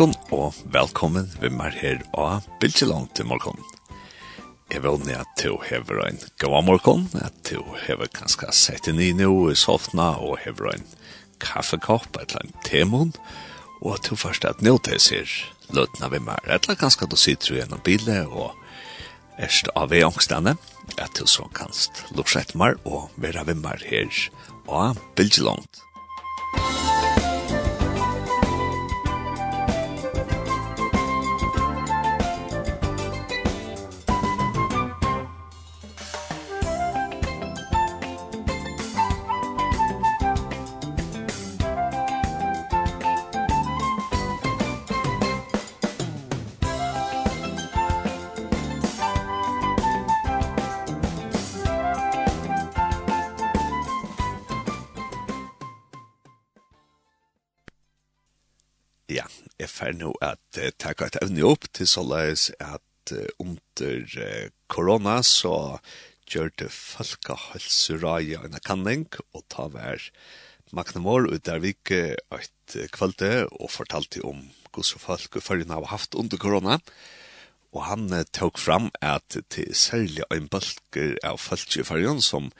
morgon og velkommen vi mer her av Bilgelang til morgon. Jeg vil nye at du hever en god morgen, at du hever kanskje sett inn i noe i softna og hever en kaffekopp, et eller annet temon, og at du først at nå til sier løtna vi mer, et eller kanskje du sitter gjennom bilen og erst av i angstene, at du så kanst lukse et mer og være vi mer her og bilgelangt. taka et evne opp til såleis at under korona så gjør det folkehølsuraja en kanning og ta vær Magnamor ut der vi et kvalde og fortalte om hvordan folk og følgene har haft under korona. Og han tok fram at til særlig en bølger av folk i følgene som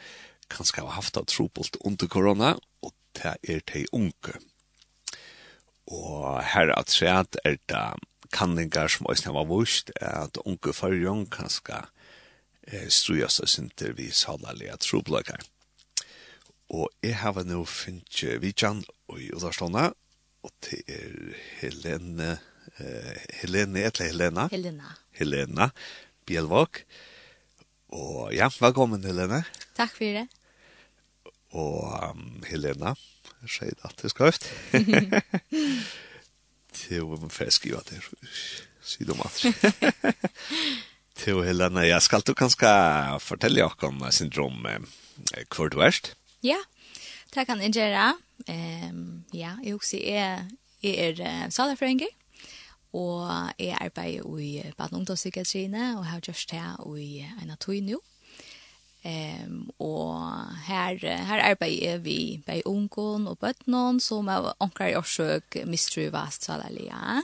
kanskje har haft av trobult under korona og det er til unge. Og her at sett er det kanningar som også var vurst, at unge fargjong kan ska eh, strujas og sinter vi salalega trobløkar. Og jeg har nå finnet Vidjan og Udarstånda, og det er Helene, eh, Helene, etter Helena? Helena. Helena Bjelvåk. Og ja, velkommen Helene. Takk for det. Og um, Helena, Jeg sier det alltid skrøft. Til å få skrive det. Sier du mat. Til Helena, jeg skal du kanskje fortelle dere om syndrom hvor du erst? Ja, det kan jeg gjøre. Um, ja, jeg også er, jeg er salerføringer. Og jeg arbeider i Baden Ungdomspsykiatrine og har gjort det i en av tog nå. Ehm och här här arbetar vi med onkon och bötnon som är onkar och sjuk mistruvast så där ja.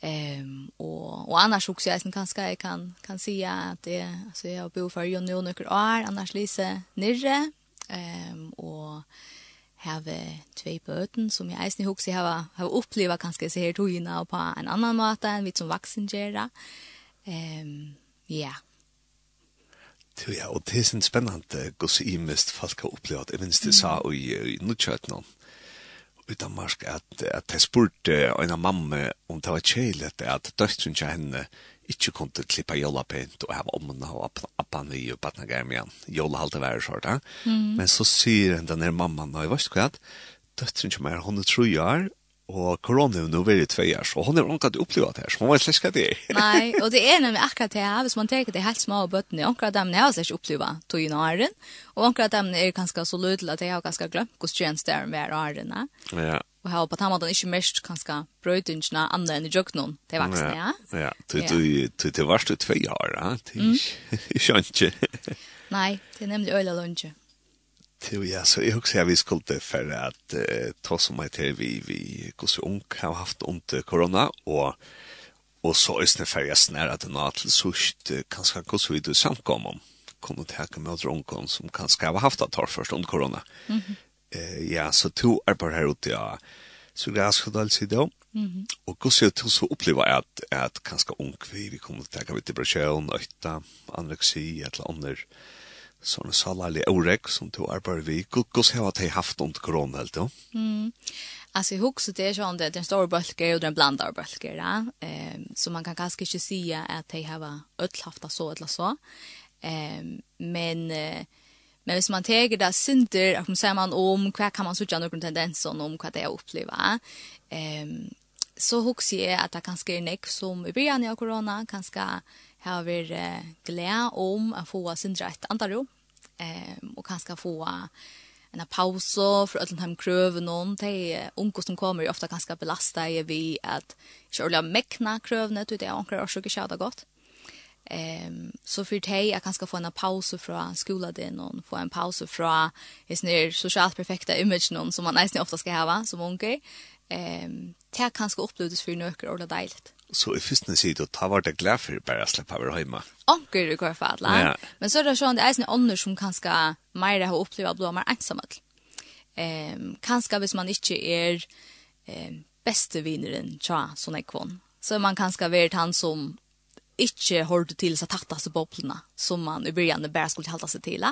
Ehm och och annars också jag kanske jag kan kan säga att det alltså jag bor för Jonny och några år annars Lise nirre ehm och have två böten som jag eisne hugsi har har uppleva kanske så här tog och på en annan måte än vi som vuxen gera. Ehm ja. Så ja, og det er sånn spennende gos i mest folk har opplevd, jeg minst det sa i i Nordkjøtene, i Danmark, at, at jeg spurte en av mamma om det var kjellig at døtteren til henne ikke kunne klippe jolla pent og hava omna og appan vi og batna gærmian. Jolla halte være sånn, da. Mm. Men så sier den der mamman, og jeg vet ikke hva, døtteren til meg, hun er tro jeg, Og korona nu var det tvei år, så hon har inte upplevt det her, så hun vet ikke hva det. er. Nei, og det er nemlig akkurat det her, hvis man tenker det helt små og bøttene, omkring dem har ikke upplevt tog inn åren, og omkring dem er ganske så lydelig at jag har ganske glemt hvordan tjänst det er med åren. Ja. Og här på tammaten måten ikke mest ganske brøytingene andre enn i jöknon, til voksne, ja. ja. til det var det två år, ja, det är ikke. Nei, det är nämligen öjla lunch. Jo, ja, så jag husker jeg vi skulle för att uh, ta som mig till vi vi så ung har haft ondt corona och och så är det färja at att nå till sust kanske så vi du samkom om kommer att hacka med drunkon som kanske har haft att ta först under corona. Mm -hmm. Eh ja, så två är på her ute ja. Så det er så där så då. Mm -hmm. Och hva så tror så uppleva att at kanskje ung vi vi kommer att ta depresjon, øyta, ötta, et eller annet sånne salarlige orek som du arbeider vi. Hvordan har de haft under korona, helt da? Mm. Alltså jeg husker det så att det er en stor bölke och en blandad bölke. Ja? Um, så man kan kanske ikke si at de har öll haft det så eller så. Um, men Uh, men hvis man teger det synder, om man säger man om hva kan man söka noen tendenser om vad det är att uppleva. Eh, så husker jeg att det kanske är nek som i början av corona kanske har vi eh, glede om å få sindra et antarro, eh, og kanskje få en pause for at de krøver noen. De unge som kommer er ofte ganske belastet vi at ikke ordentlig mekna krøvene, det er anker og ikke kjøret godt. Ehm så för dig jag kanske få en paus fra skolan det någon få en paus fra är snär socialt perfekta image någon som man nästan ofta ska ha va som onkel. Ehm det kanske upplevdes för nöker eller dejligt så i fyrstene sida, ta var det glad for bare å slippe over hjemme. Anker i hvert fall. Ja. Men så er det sånn, det er sånne ånder som kanskje mer har opplevd blå mer ensamhet. Um, kanskje hvis man ikke er um, beste vinneren tja, sånn er kvann. Så man kanskje vært han som ikke hørte til seg tattaste boblene, som man i begynnelsen bare skulle halte seg til.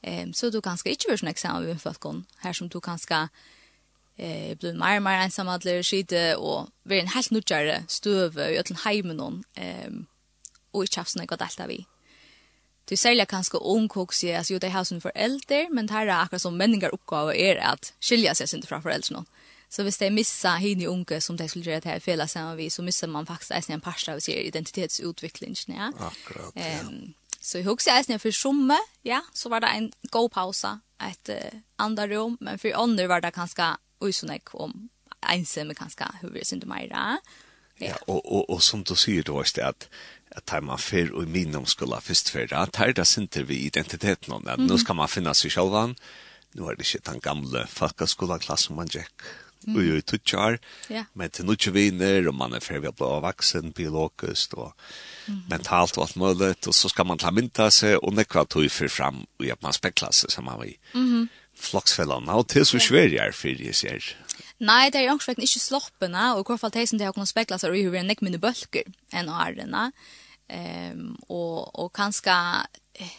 Um, så du kanskje ikke vært sånn eksamen ved en her som du kanskje... Ska eh jag blev mer och mer ensam att lära skita och var en helt nutjare stöve i ötlen heimen hon ehm och i haft såna gott allt av i. Du säljer kanske ung koks i alltså det har sin förälder men här är akkurat som människor uppgåva är att skilja sig inte från föräldrarna. Så hvis de missa i unge som de skulle gjøre det her fela sammen vi, så missar man faktisk eisen en parst av sin identitetsutvikling. Ja. Akkurat, ja. Um, så jeg husker eisen for somme, ja, så var det en god pausa, et uh, andre rom, men for andre var det kanskje och sån där om ensam kanske hur vi synd mera. Ja, og och och som du säger då är det att att ta man för och minnom skulle först för att här där synter vi identiteten om att nu ska man finna sig själv nu är det shit han gamla fucka skola klass man jack och ju tutchar men till nu vi ner och man är för vi blir vuxen og och mentalt och allt möjligt och så ska man ta minta sig och nekva tog för fram och att man speklas som man vill. Mm floksfellene, og til så sverger for jeg ser. Nei, det er jo ikke ikke sloppene, og i hvert fall det som det har kunnet spekla seg og i hvordan jeg mine bølger enn å ærene. Um, og, og kanskje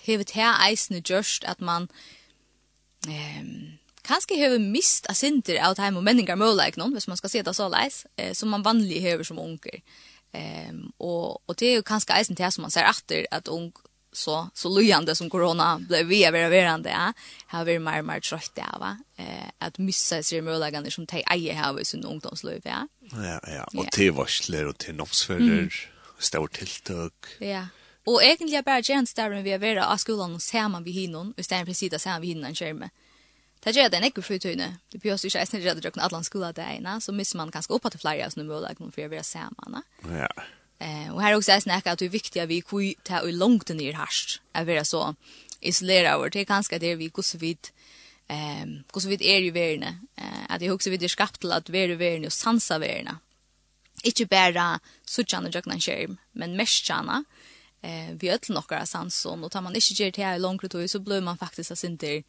hevet her eisene gjørst at man um, kanskje hevet mist av sinter av det her med menninger mulighet noen, hvis man skal si det så leis, uh, som man vanlig hever som unger. Um, og, og det er jo kanskje eisen til som man ser etter, at ung, så så lojande som corona blev vi över verande ja har vi mer mer trött av va eh att missa sig möjligen som te eje här vi sin ungdomsliv ja ja ja och te varsler och till mm. stort tilltag ja och egentligen bara gens där vi är vara av skolan och ser man vi hinnon och stämmer precis där ser vi hinnan skärm Det gjør det ikke for frutøyne. Det blir også ikke eisen redd å døkken alle skola til ene, så misser man ganske opp til flere av sånne mulighetene for å være sammen. Ja. Eh och här också är snacka att det är viktigt att vi kui ta och långt ner harst. Är vara så isolera över det kanske det vi kus vid ehm kus vid är ju värna. Eh att det också vid det skapt till att vara värna och sansa värna. Inte bara suchan och jagna skärm, men meschana eh vi öll nokkara sansom och tar man inte ger till långt då så blir man faktiskt att inte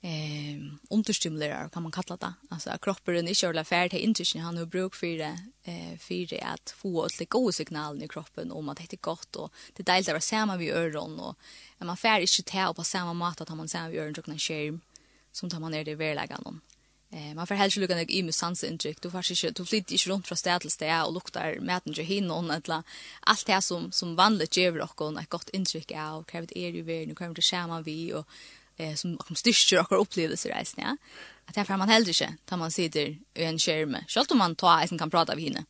eh understimulerar kan man kalla det. Alltså att kroppen inte är färd till intuition han har bruk för det eh för det att få ett lika goda signal i kroppen om att det är gott och det delar av samma vi öron och att man färd inte tar på samma mat att man samma vi öron och en shame som tar man ner det verlägga någon. Eh man får helst lucka något i med sansintryck. Du får inte du flyttar inte runt från städ till städ och luktar maten ju hin och alla allt det som som vanligt ger och ett gott intryck av krävt är ju värd nu kommer det samma vi och eh, som, som styrker och upplevelser i ja. Att därför man heller inte tar man sitter i en skärm. Självt om man tar en kan prata med henne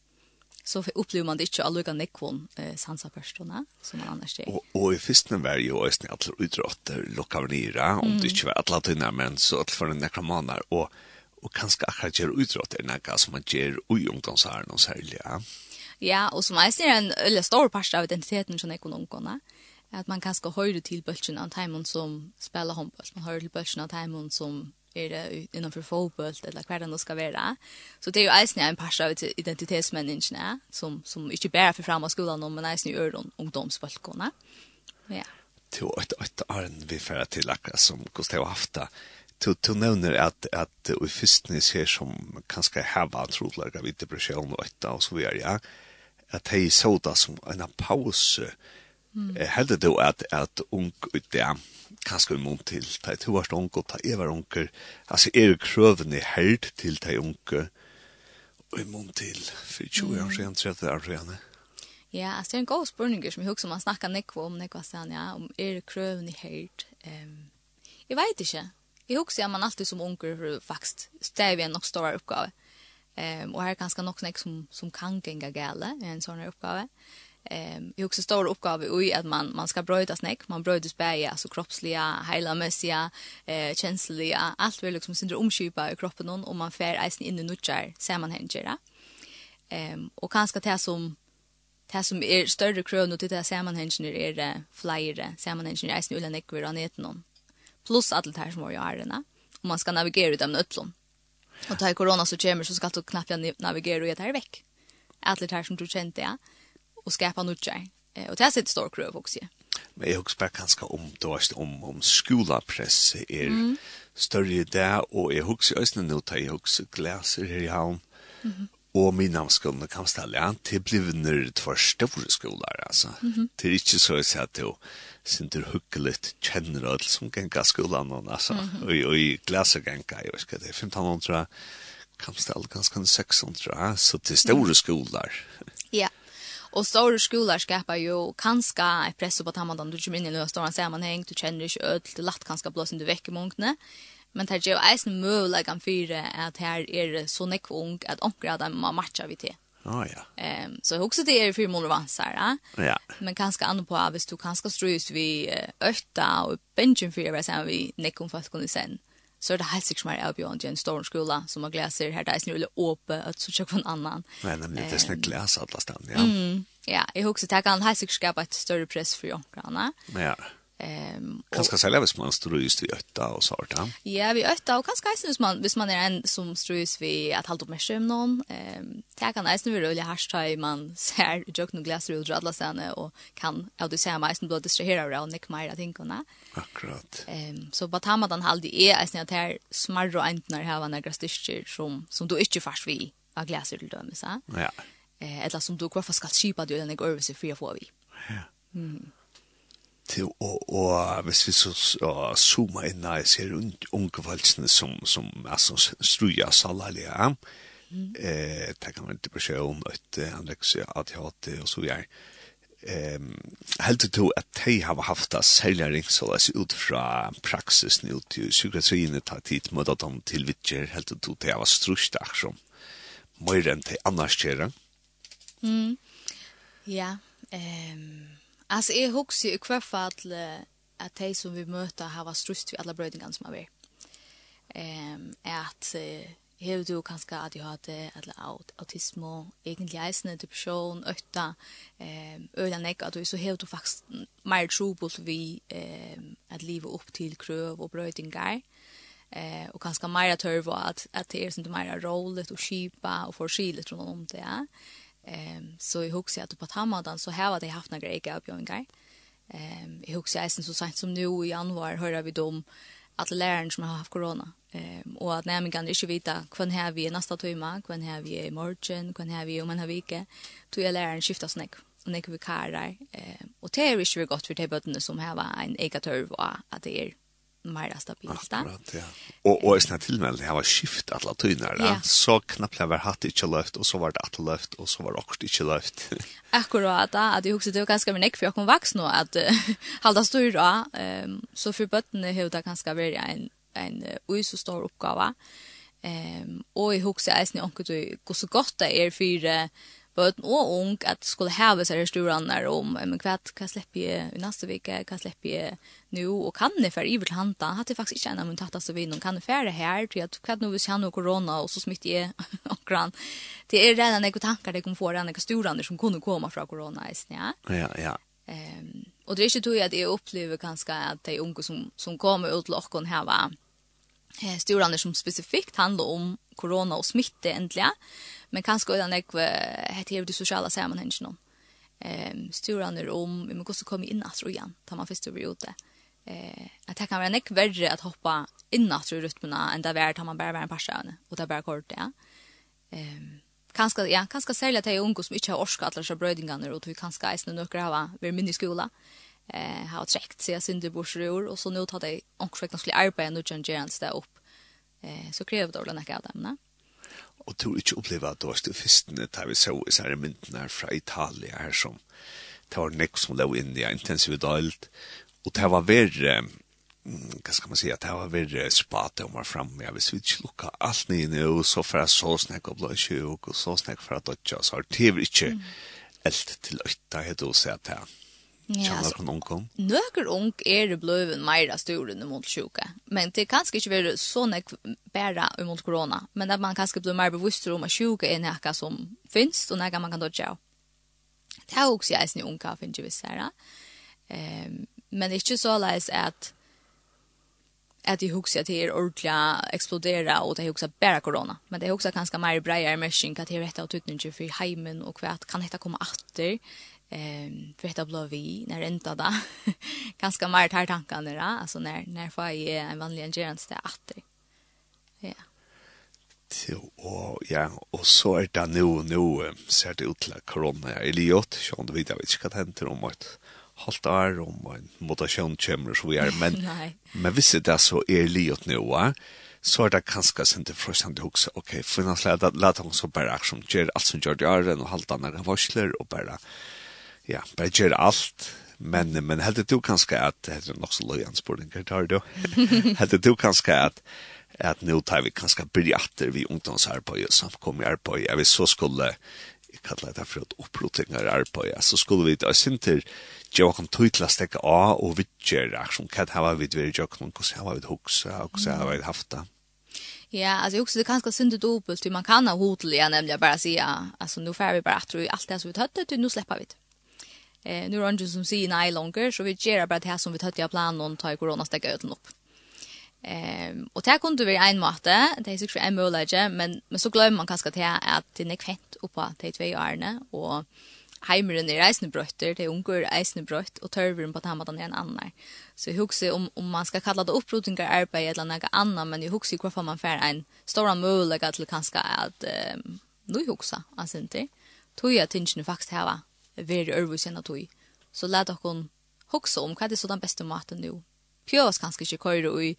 så upplever man det inte alla kan nekvon eh, sansa personer som man annars är. Och, och i första var ju ösnen alla utrotter lokaverna om mm. det inte var alla tunna men så att för en nekromanar och och kanske akkurat gör utrotter något som man gör i ungdomsaren och särliga. Ja, och som är en eller stor part av identiteten som nekvon Mm at man kanskje høyre til bølgen av timon som spiller håndbølt. Man høyre til bølgen av timon som er det innenfor fotboll eller hva det nå skal være. Så det er jo eisen en par av identitetsmenneskene som, som ikke bare for frem av skolen, men eisen i øren ungdomsbølgene. Ja. Til et, et arn vi fører til akkurat som Gustav har haft det. Du, du nevner at, at i fyrsten ser som kanskje heva trolig vid depresjon og etter og så videre, ja. at de så det som en pause, Mm. Heldig då att att ung ut där kanske en mån till ta två år ung och ta över onkel. Alltså är det kröven i held till ta onkel. Och i mån till för 20 år sedan så jag det Ja, alltså det en god spurning som jag också man snackar nekva om nekva sen ja, om är det kröven i held. Ehm um, jag vet inte. Jag också är man alltid som onkel för faktiskt en nog stora uppgåva Ehm um, och här är ganska nog nek som som kan gänga gälla en sån här uppgåva. Ehm Ehm jag också stor uppgave i att man man ska bröta snäck, man brötas bäja alltså kroppsliga, heilamässiga, eh känsliga, allt vill liksom syndrom omskipa i kroppen någon och man fär isen in i man hengera. Ehm och kanske det som det som är större krön och det där hänger är det flyre, hänger isen ulla ekver vid nät någon. Plus allt det här som var ju arena och man ska navigera ut dem nötlom. Och i corona så kommer så ska du knappt navigera ut här veck. Allt det här som du kände ja och skapa nutjar. Eh, och det är ett stort kröv också. Men jag husker ganska om då är om om skolapress är mm. större där och jag husker ösnen nu tar jag också glaser här i hamn. Mm og min namnskolen kan stelle, ja, til blivner for store skoler, altså. Mm -hmm. Det er ikke så å si at jo, sin du hukkeligt kjenner alt som genga skolan, altså, mm -hmm. og, og i glaser genga, jeg vet ikke, det er 1500, kan stelle ganske 600, ja, så til store skoler. Ja. Mm -hmm. Og store skoler skapar ju kanskje et press på att man du kommer inn i noen store sammenheng, du känner dig öll, det lätt kanske blåser du vekker många. Men det er jo eisen möjligheten för at her er så nekk ung at omkring at man matcher vi til. Oh, ja. Ehm så också det er fire måneder vansar, ja. Ja. Men kanskje andre på hvis du kanskje strös vi øtta og bensjen för hva sen vi nekom fast kunne sen så er det helt sikkert mer avbjørn til en stor skole som har glaser her, det er snill åpe at så kjøk på en annan. Men det er snill glaser alle stedet, ja. Mm, ja, jeg husker at jeg kan helt sikkert skapa et større press for jonkerne. Ja. Ehm kanske sälja vis man strus vi ötta och så där. Ja, vi ötta och kanske ens man vis man är en som strus vi att hålla upp med skäm någon. Ehm ta kan nästan nu rulla hashtag man ser jag nog glas rull dradla sen och kan jag du säga mig som distrahera around Nick Meyer I think on Akkurat. Ehm så vad tar man den halde är ens att här smarra och äntnar här var några styrker som som du inte fast vi av glas rull så. Ja. Eh eller som du kvar ska skipa du den går över sig för vi. Ja. Mm til å, og hvis vi så og, zooma inn i ser unge valgsene som, som er altså, struja salalja, mm. eh, det kan man ikke beskjed om at anorexia, ADHD og så videre. Ehm helt til at de har haft a selja ringsolas ut fra praksis nå til psykiatrien ta tid med at han til vitjer heldur du tei hava strust aksom meir enn tei annars kjera? Mm. Ja, ehm Alltså jag huxar i kvar fall att de som vi möter har varit strust vid alla brödingar som har varit. Ehm att hev du kanske att jag hade eller autism och egentligen eisne depression ötta ehm öla neck att du så hev du faktiskt mer trouble vi ehm att leva upp till kröv och brödingar eh och kanske mer att höra vad att det är sånt mer roligt och skipa och förskilt runt om det. Ja Ehm så i husar att på Tamadan så här var det haft några grejer på en gång. Ehm jag husar isen så sent som nu i januari hörde vi dem att läraren som har haft corona. Ehm och att nämligen kan inte veta kvän här vi nästa timme, kvän här vi i morgon, kvän här vi om en vecka. Då är läraren skiftar snack och nekar vi karar. Ehm och det är ju gott för det bötterna som här var en egatörv och att det är mer stabilt. Akkurat, ja. Og, og jeg snakker til meg, det var skift alle tøyner, ja. så knappt jeg var hatt ikke løft, og så var det at løft, og så var det akkurat ikke løft. Akkurat, da, at jeg husker det var ganske min ekk, for jeg kom vaks nå, at uh, halda styr um, så for bøttene har det ganske vært en, en ui så stor oppgave. Um, og jeg husker jeg snakker om hvordan det er for uh, bøten og ung at skulle heve seg i storene om men hva, hva slipper jeg i neste vike, hva slipper jeg nå, og kan jeg fære iver til handa? Hatt jeg faktisk ikke en av min tatt av vinn, vinden, kan jeg fære her, til at hva nå hvis jeg har korona, og så smitter jeg akkurat. Det er redan noen tanker det kommer få, noen storene som kunne komme fra korona, ja? Ja, ja. Um, og det er ikke tog at jeg opplever kanskje at de unge som, som kommer ut til åkken her, var eh, storene som spesifikt handler om korona og smitte endelig, men kanskje også nek hette hever de sosiale sammenhengene. Um, Sturene om, vi må også komme inn at rojan, tar man først over ute. Eh, at det kan være nek verre at hoppa inn at rytmene enn det er tar man bare være en person og det er bare kort, ja. Um, kanskje, ja, kanskje særlig at det er unge som ikke har orska alle disse brødingene, og vi kanskje eisene nøkker hava ved minne skola, eh, har trekt seg synder borsrur, och så nu tar det och skulle arbeta nu nå kjønner där upp. Eh, så kräver det å bli nekka av dem og tror ikke oppleva at det var stufistene da vi så i sære myndene her fra Italia her som det var nek som lå inn i intensividalt og det var verre hva skal man si, at det var verre spate om var fremme, ja, hvis vi ikke lukka alt nye nye, og så for jeg så snakk og blå tjøk, og så snakk for jeg dødja, så har det ikke mm. alt til øyta, heter å si at det Ja, alltså, ung. Några ung är det blevet mer stora enn mot sjuka. Men det kanske inte være så näck bära mot corona. Men att man kanske blir mer bevisst om att sjuka er noe som finns och noe man kan dodja. Det här också som er unga finns jeg visst her. Ehm, men det är ikke så läs att att det huxar till er ordentliga explodera och det husker bara corona. Men det huxar ganska mer brejer mersing, at det är rätt att utnyttja för heimen och hva kan detta komma åter ehm för detta blå vi när inte då ganska mer tar tankarna då alltså när när får jag en vanlig ingrediens där att Ja. till och ja, och så är det nu nu ser det ut til korona er så sånn vi vet ikke hva det henter om att halt är om en mutasjon kommer, så vi är men, men visst det så är er nu va? Så er det kanskje sent til frøsende hukse, ok, for nå slett let han så bare aksjon, gjør alt som gjør det er, og halvt andre varsler, og bare, ja, bare gjør alt, men, men heldig du kanskje at, det er nok så løy ansporninger, tar du, heldig du kanskje at, at nå tar vi kanskje bryter vi ungdomsarbeid, og samkommer arbeid, jeg vil så skulle, jeg kallar det for et opprottingar arbeid, så skulle vi da sinter, jo kan tøytla stekke av og vidtjera, som hva har vi vært, dveri jokken, hvordan har vi hukse, hvordan har vi haft det. Ja, alltså också det kanske synd dubbelt, man kan ha hotel igen nämligen bara säga, alltså nu får vi bara tror tro allt det som vi hade, nu släpper vi det. Eh, nu är det som säger nej longer så vi ger bara det här som vi tar i planen och tar coronastäcka ut upp. Ehm och det kunde vi en matte, det är säkert en möjlighet, men men så glömmer man kanske det att det är kvett uppa till två årne och heimeren er eisne brøtter, det er unger eisne brøtt, og tørveren på tamatan er en annan. Så jeg husker om, om man skal kalla det opprotingar arbeid eller noe annan, men jeg husker hvorfor man får en stor mulighet til kanskje at um, nu husker, altså ikke. Tog jeg tingene faktisk hava veri örvus enn at. Så let dere hoksa om hva er det så den beste maten nu. Pjøs kanskje ikke køyre i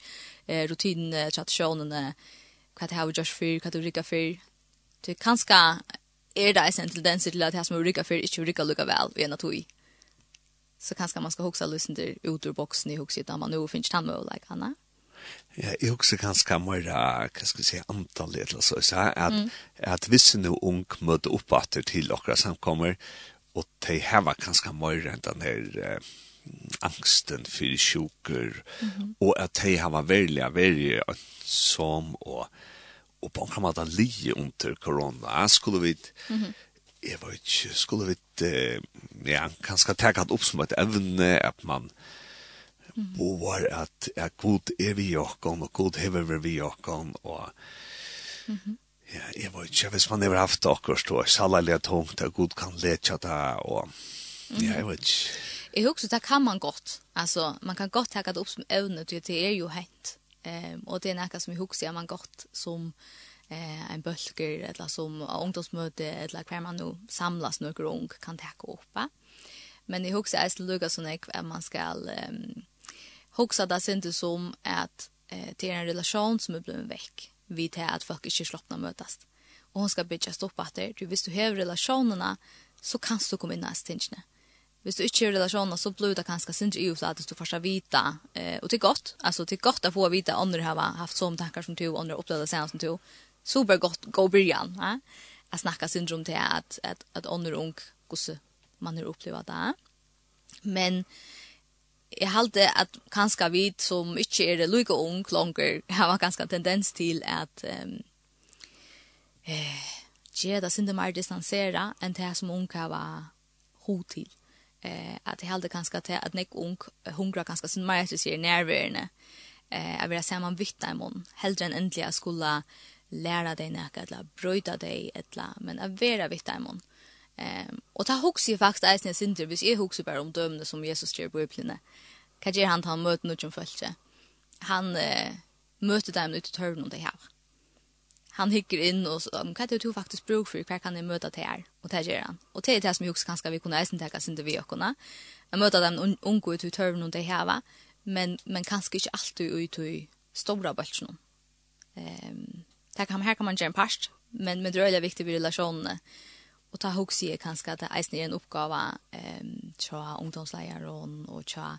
eh, rutinene, tradisjonene, hva det har vi gjørs fyr, hva det rikka fyr. Det kanskje er det en tendens til at det som er rikka fyr ikke rikka lukka vel i enn at. Så kanskje man skal hoksa lusen til ut ur boksen i hoksa, da man nu finnes tamme og like, Anna. Ja, jeg husker ganske mer, hva skal jeg si, antallet eller så, at, mm. at hvis en ung møter opp til dere samkommer, og de hava kanskje mer enn den her eh, angsten for sjuker, mm -hmm. og at de hava velja, veldig som og og på en måte li under korona, skulle vi mm -hmm. jeg vet ikke, skulle vi eh, ja, kanskje teka det opp som et evne, at man mm. boar at, at god er vi jokken, og god hever vi jokken, og mm -hmm Ja, jeg vet ikke, hvis man har haft akkurat og er tungt, og god kan lete det, og ja, jeg vet ikke. Jeg husker, det kan man godt. Altså, man kan godt takke det opp som evne, det er jo hent. Um, og det er noe som jeg husker, man godt som eh en bølger, eller som ungdomsmøte, eller hver man nå samles noen ung kan ta upp. Men i huxar är det lugga så at man skal um, huske det synd som at eh, det er en relasjon som er blevet vekk vi til at folk ikke sloppna møtast. Og hun skal bygges stopp at Du, hvis du har relasjonene, så kan du komme inn i stingene. Hvis du ikke har relasjonene, så blir det kanskje sindre i utlatt hvis du først har vita. Eh, og det er godt. Altså, det er godt å få vite andre har haft sånne tankar som du, andre opplevde seg som du. Så godt gå byrjan. Eh? Jeg snakker sindre om det at, at, at andre ung, hvordan man har opplevd det. Men... Eh, jeg halte at kanskje vi som ikke er like ung langer, har kanskje tendens til at um, eh, gjøre det sinne mer distansere enn det som ung har ho til. Eh, at jeg halte kanskje til at nek ung hungrer kanskje sinne mer etter sier nærværende. Eh, jeg vil se man vitt i munnen. heldre enn endelig jeg skulle læra deg nek, eller brøyde deg, eller, men jeg vil være vitt i munnen. Ehm och ta hooks ju faktiskt är sen synder vis är hooks bara om dömne som Jesus ger på upplinne. Kan ge han ta något som följer. Han eh, möter dem ute i törnen och det här. Han hickar in och så um, kan det ju faktiskt bruk för kvar kan ni möta det här och det ger han. Och det är det som hooks kanske vi kunde äsen ta synder vi och kunna. Jag möter dem ungu ute i törnen och det här va. Men men kanske inte alltid ut i stora bulten. Ehm um, Tack kan här kan man ge en past, men med det är viktigt vid relationerna Og ta hugsi jeg kanskje at eisen er en oppgave um, tja ungdomsleieren og tja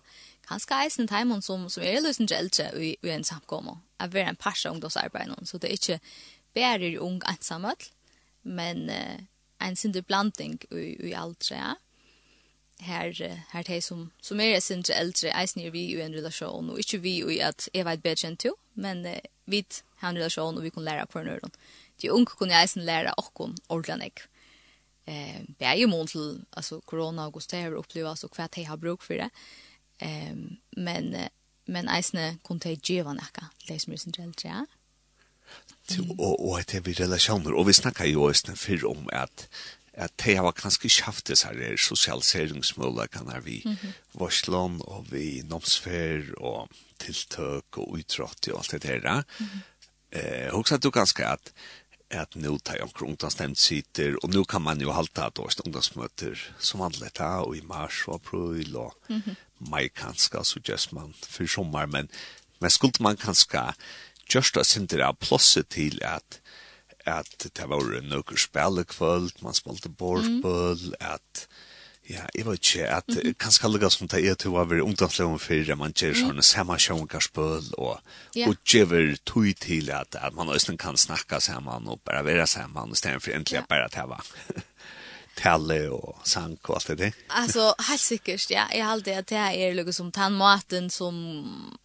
kanskje eisen teimen som, som er løsen til eldre i, i en samkomme. Jeg vil en pers av ungdomsarbeiden. Så det er ikke bærer ung ensamhet, men uh, en sinne blanding i, i aldre. Ja. Her, her de som, som er sin til eldre eisen er vi i en relasjon, og ikke vi i at jeg vet bedre enn to, men uh, vi har en relasjon og vi kan lære på nøyren. De unge kunne eisen lære åkken ordentlig eh bär ju mot till alltså corona och gustav uppleva så kvätt har bruk för det. Ehm men men eisne kontagiva nakka. Leis musen gelt ja. Mm. Og, og at det er relasjoner, og vi snakker jo også før om at at de har kanskje ikke haft disse her sosialiseringsmulighetene vi mm -hmm. varslån og vi nomsfer og tiltøk og utrått og alt det der. Mm -hmm. eh, også at du ganske at at nå tar jeg omkring ungdomsnämnd sitter og nå kan man jo halte at års ungdomsmøter som vanligt här och i mars og april och mm -hmm. maj kanske så gjør man for sommer, men men skulle man kanske just att inte det plötsligt til at at det var noen spelkvöld man spalte borspel mm. at Ja, jeg vet ikke, at mm -hmm. kanskje alle som det er til å være ungdomsleven for man gjør sånne samme samansjøngarspøl og, yeah. og gjør tog til at, at man også kan snakke sammen og bare være sammen i stedet for egentlig yeah. bare til å tale og sang og alt det der. Alltså helt sikkert, ja. Jeg halte at det er lukket som den maten som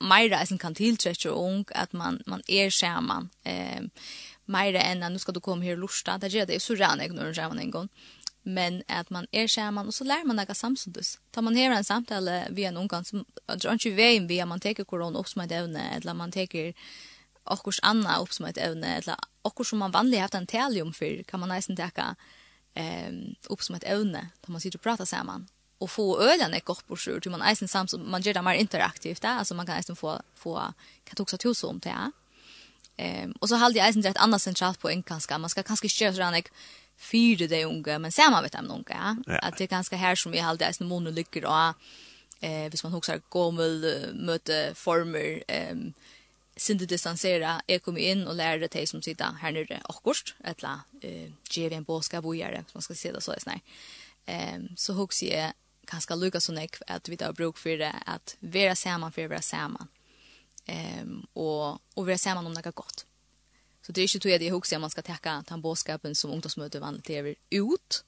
meira eisen kan tiltrekke ung, at man, man er sammen. Eh, meira enn at nå skal du komme her og lorsta. Det gjør det, jo så rann jeg når du kommer en gang men at man er skjermen, og så lærer man noe samtidig. Da man har en samtale via en ungdom, så er det ikke veien via man teker korona opp som et evne, eller man teker okkurs anna opp som et evne, eller okkurs som man vanlig har haft en tale om før, kan man nesten teka eh, opp som et evne, da man sitter og prater sammen. Og få ölen er godt borsur, til man eisen sammen, så man gjør det mer interaktivt, da. altså man kan eisen få, få kan toksa om det, ja. Um, og så halde jeg eisen til et annet sentralt poeng, kanskje. Man skal kanskje ikke gjøre sånn, fyra de unga, men samma vet dem unga. Ja. Att det är ganska här som vi alltid är någon och eh hvis man huxar gommel möte former ehm synte distansera jeg kom in och lärde dig som sitter här nere akkurst ettla eh ge vi en boska bojare som man ska se det så är snär. Ehm så huxar jag ganske lukka sånn nek att vi tar bruk för det att vara samman för att vara samman. Ehm och och vara sammen om det något gott. Så det är inte tog det ihåg sig man ska täcka den bådskapen som ungdomsmöte vanligt lever ut.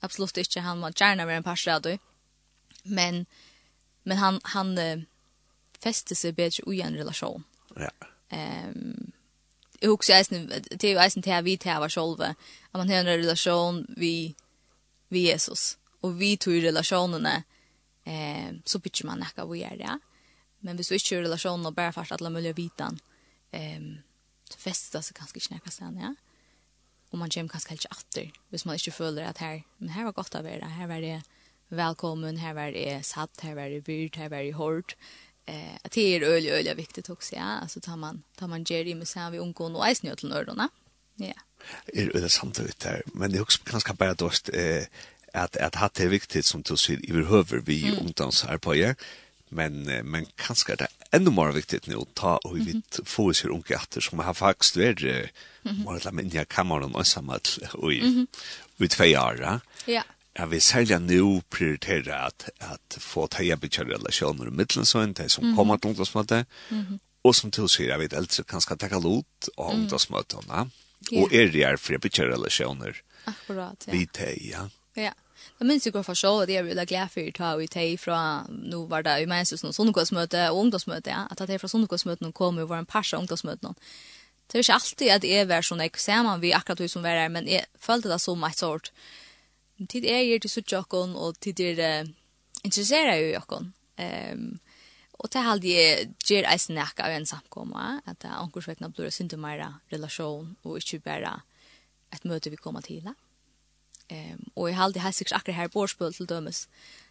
Absolut inte, han var gärna med en parstrad. Men, men han, han äh, fäster sig bättre i en relation. Ja. Um, jag husker eisen, det är ju eisen till att vi var själva. Att man har en relation vi, vi Jesus. Och vi tog relationerna eh, så byter man näka vi är Ja? Men vi så inte relationen och bara fast alla möjliga bitan. Ehm fästa så kanskje ikke nekka ja. Och man kommer kanske ikke atter, hvis man inte följer att här, men här var gott att vara. Här var det välkommen, här var det satt, här var det byrt, här var det hårt. Eh, att det är øl, øl viktigt också, ja. Alltså tar man, tar man Jerry med sig vi omgår och eisen jo til nørdene, ja. Er øl det der, men det er også kanskje bare dåst eh, att, att hatt er viktigt som du ser i vi ungdomsarbeidet, men men kanske är det ännu mer viktigt nu att ta och vi mm få oss hur unga att som har faktiskt varit mm -hmm. målet med jag kan man och samma och i i två år. Ja. Jag vill sälja nu prioritera att att få ta jag bitch relationer mellan så inte som kommer att ungdoms med det. Och som till sig jag vet alltså kanske ta kalot och ungdoms med Och är det för bitch relationer. Akkurat ja. Vi te ja. Ja. Jeg minns jo hva for så, og det er jo glad for ta og teg fra, nå var det i mens noen sondagåsmøte og ungdomsmøte, ja, at det er fra sondagåsmøte noen kom jo var en pers av ungdomsmøte noen. Det er ikke alltid at jeg var sånn, jeg ser man vi akkurat vi som var her, men jeg følte det som et sort. Tid er jeg til suttjokken, og tid er uh, interesserer jeg jo jokken. Um, og til halde jeg gjør jeg snakk av en samkomma, at det er ankorsvekkene blir synd til mer relasjon, og ikke bare et møte vi kommer til. Ja. Ehm och jag halde helt säkert akkurat här borspel till dömes.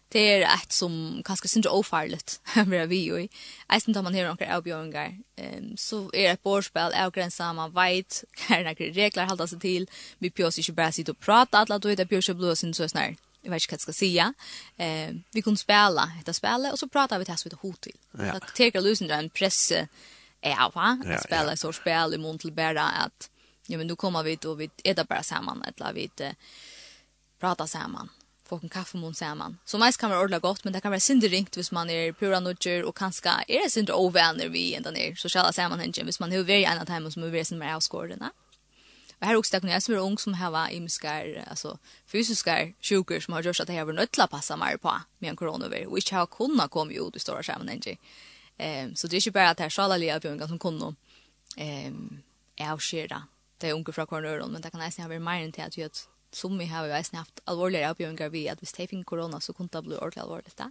Det är ett som kanske syns ofarligt. med vi ju. Jag syns att man hör några avbjörningar. Ehm så är ett borspel avgränsa man vet kärna regler hålla sig till. Vi pjörs inte bara sitta och prata alla då det pjörs blå syns så snär. Jag vet inte vad jag ska säga. Eh, vi kunde spela detta spel och så pratar vi tills vi hot till. Ja. Så teker lösen en press av, va? Ja, spela ja. så spel i mun till bara att ja men nu kommer vi då vi är där bara samman eller vi uh, prata samman få en kaffemån samman. Så mest kan vara ordla gott, men det kan vara synd ringt hvis man är pura nudger och kanske är det synd ovänner vi ända ner sociala sammanhängen hvis man har varit i annat hem som är varit sin med avskårdarna. Och här också när jag är ung som har imskar, alltså fysiska sjukor som har gjort att det har varit att passa mer på med en coronavirus. Och inte har kunnat komma ut i stora sammanhängen. Um, så det är inte bara att det här sjalalia björngan som kunde um, avskärda det är unga från kornøren, men det kan nästan ha varit mer enn til at som vi har jo eisen haft alvorligere avbjøringar vi, at hvis de finner korona, så kunne det bli ordentlig alvorlig da.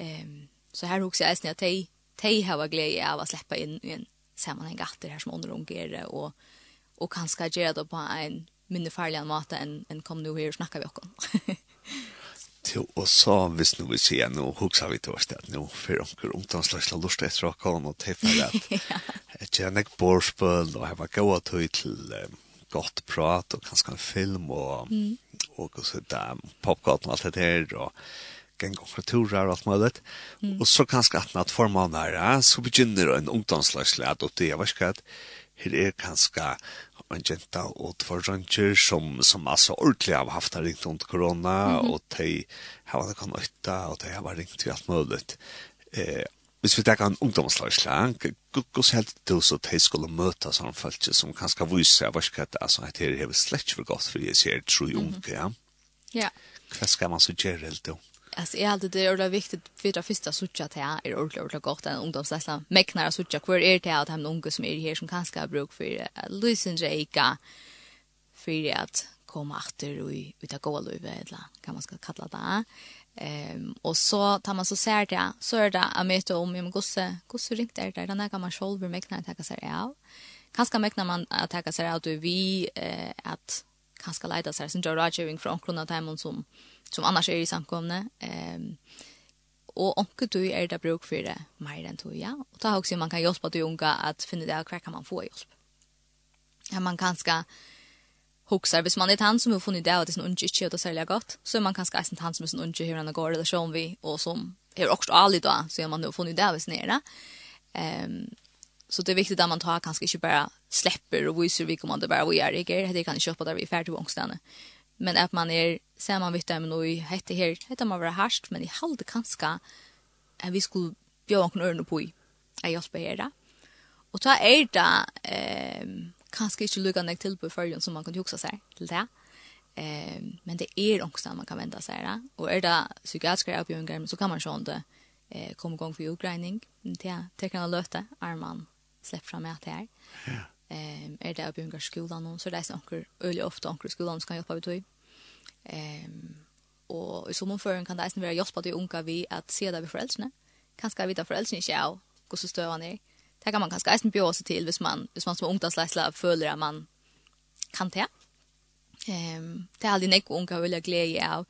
Um, så her husker jeg eisen at de, de har glede av å slippe inn i en sammanheng gatter her som underungere, og, og kanskje gjøre det på en mindre farlig måte enn en kom nu her og snakker vi okken. Jo, og så hvis nu vi ser nå huxar vi til oss det, nå for onkel ungdomslags la lust etter å komme og tilfelle at jeg kjenner ikke borspøl, og jeg var gått til gott prat och kanske en film och mm. och så där popcorn och allt det där och gäng och turer och allt möjligt. Mm. Och så kanske att något form av nära så begynner en ungdomslagslad och det jag vet inte här är kanske en jenta og två ranger som, som altså ordentlig har haft ringt under korona, mm -hmm. og de har vært kan ötta og de har vært ringt til alt mulig. Eh, hvis vi tenker en ungdomslagslang, hvordan helt til så at jeg skulle møte sånne folk som kanskje viser hva skal det, altså at det er slett ikke godt, for jeg ser tro i unge, ja? Ja. Hva skal man så gjøre helt til? Alltså är alltid det är viktigt för det första såcha att jag är ordentligt ordentligt gott en ungdomsläsla. Mäknar såcha kvar är det att han unga som är här som kanske har bruk för Lucien Jaika för att komma åter och uta gå och eller kan man ska kalla det. Ehm och så tar man så ser det så är det att möta om om gosse gosse ringt där där när kan man själv mäkna att ta sig av. Kanske mäkna man att ta sig av du vi eh att kanske leda sig sen Joe Rogering från Krona Timon som som annars är i samkomne. Ehm och onkel du är det bruk för det mer än du ja. Och ta också man kan hjälpa du unga att finna det hur kan man få hjälp. Ja man kanske hoxar. Hvis man er han som har funnit det av at en unge ikke er det særlig godt, så er man kanskje en han som er en unge hur han går relasjon vi, og som er også aldri da, så er man jo funnit det hvis nere. Um, så det är viktigt att man tar kanske inte bara släpper och visar vi kommer det bara vi är det det kan köpa där vi är färd till ångstande. Men att man är ser man vitt men och hette här hette man vara härst men i halde kanske att vi skulle bjöda någon örn på i. Jag hjälper er det. Och ta är det ehm kanskje ikke lukka nek til på førjen som man kan juksa seg til det. Um, men det er ångsten man kan vente seg det. Og er det psykiatriske oppgjøringer, så kan man se om det eh, kommer i for utgreining. Det er kan løte, er man slipper fram med det her. Ja. Um, er det avgjøringer skolan noen, så det er anker, øyelig ofte anker skolan som kan hjelpe av utøy. Um, og i sommerføren kan det eisen være hjelp av de unge vi at se det vi foreldrene. Kanskje vi tar foreldrene ikke av hvordan støvene er det kan man kanske eisen bjøre sig till hvis man, hvis man som ungdomsleisla följer att man kan det. Um, det är aldrig nek unga vilja glädje av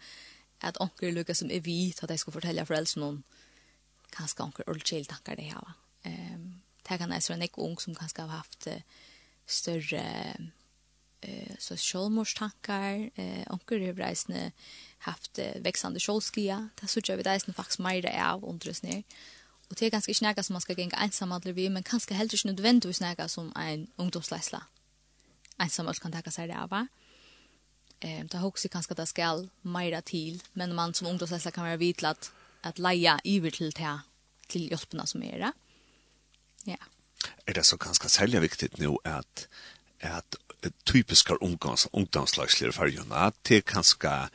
att onker lukka som är vit att jag ska fortelle foreldre någon kanske onker ordkjell tankar det här. Um, det kan en nek ung som kanske har haft större eh så självmordstankar eh onkel har reisne haft växande självskia det så jag det är faktiskt mer av undres ner Och det är ganska snäga som man ska gänga ensam alla vi, men kanske helt inte nödvändigt snäga som en ungdomsläsla. Ensam allt kan tacka sig det av. Ehm, det har också kanske det ska mer till, men man som ungdomsläsla kan vara vitlat att, att leja över till det till hjälperna som är det. Ja. Er det så ganska særlig viktig nå at, at typiske ungdoms for för att det kanske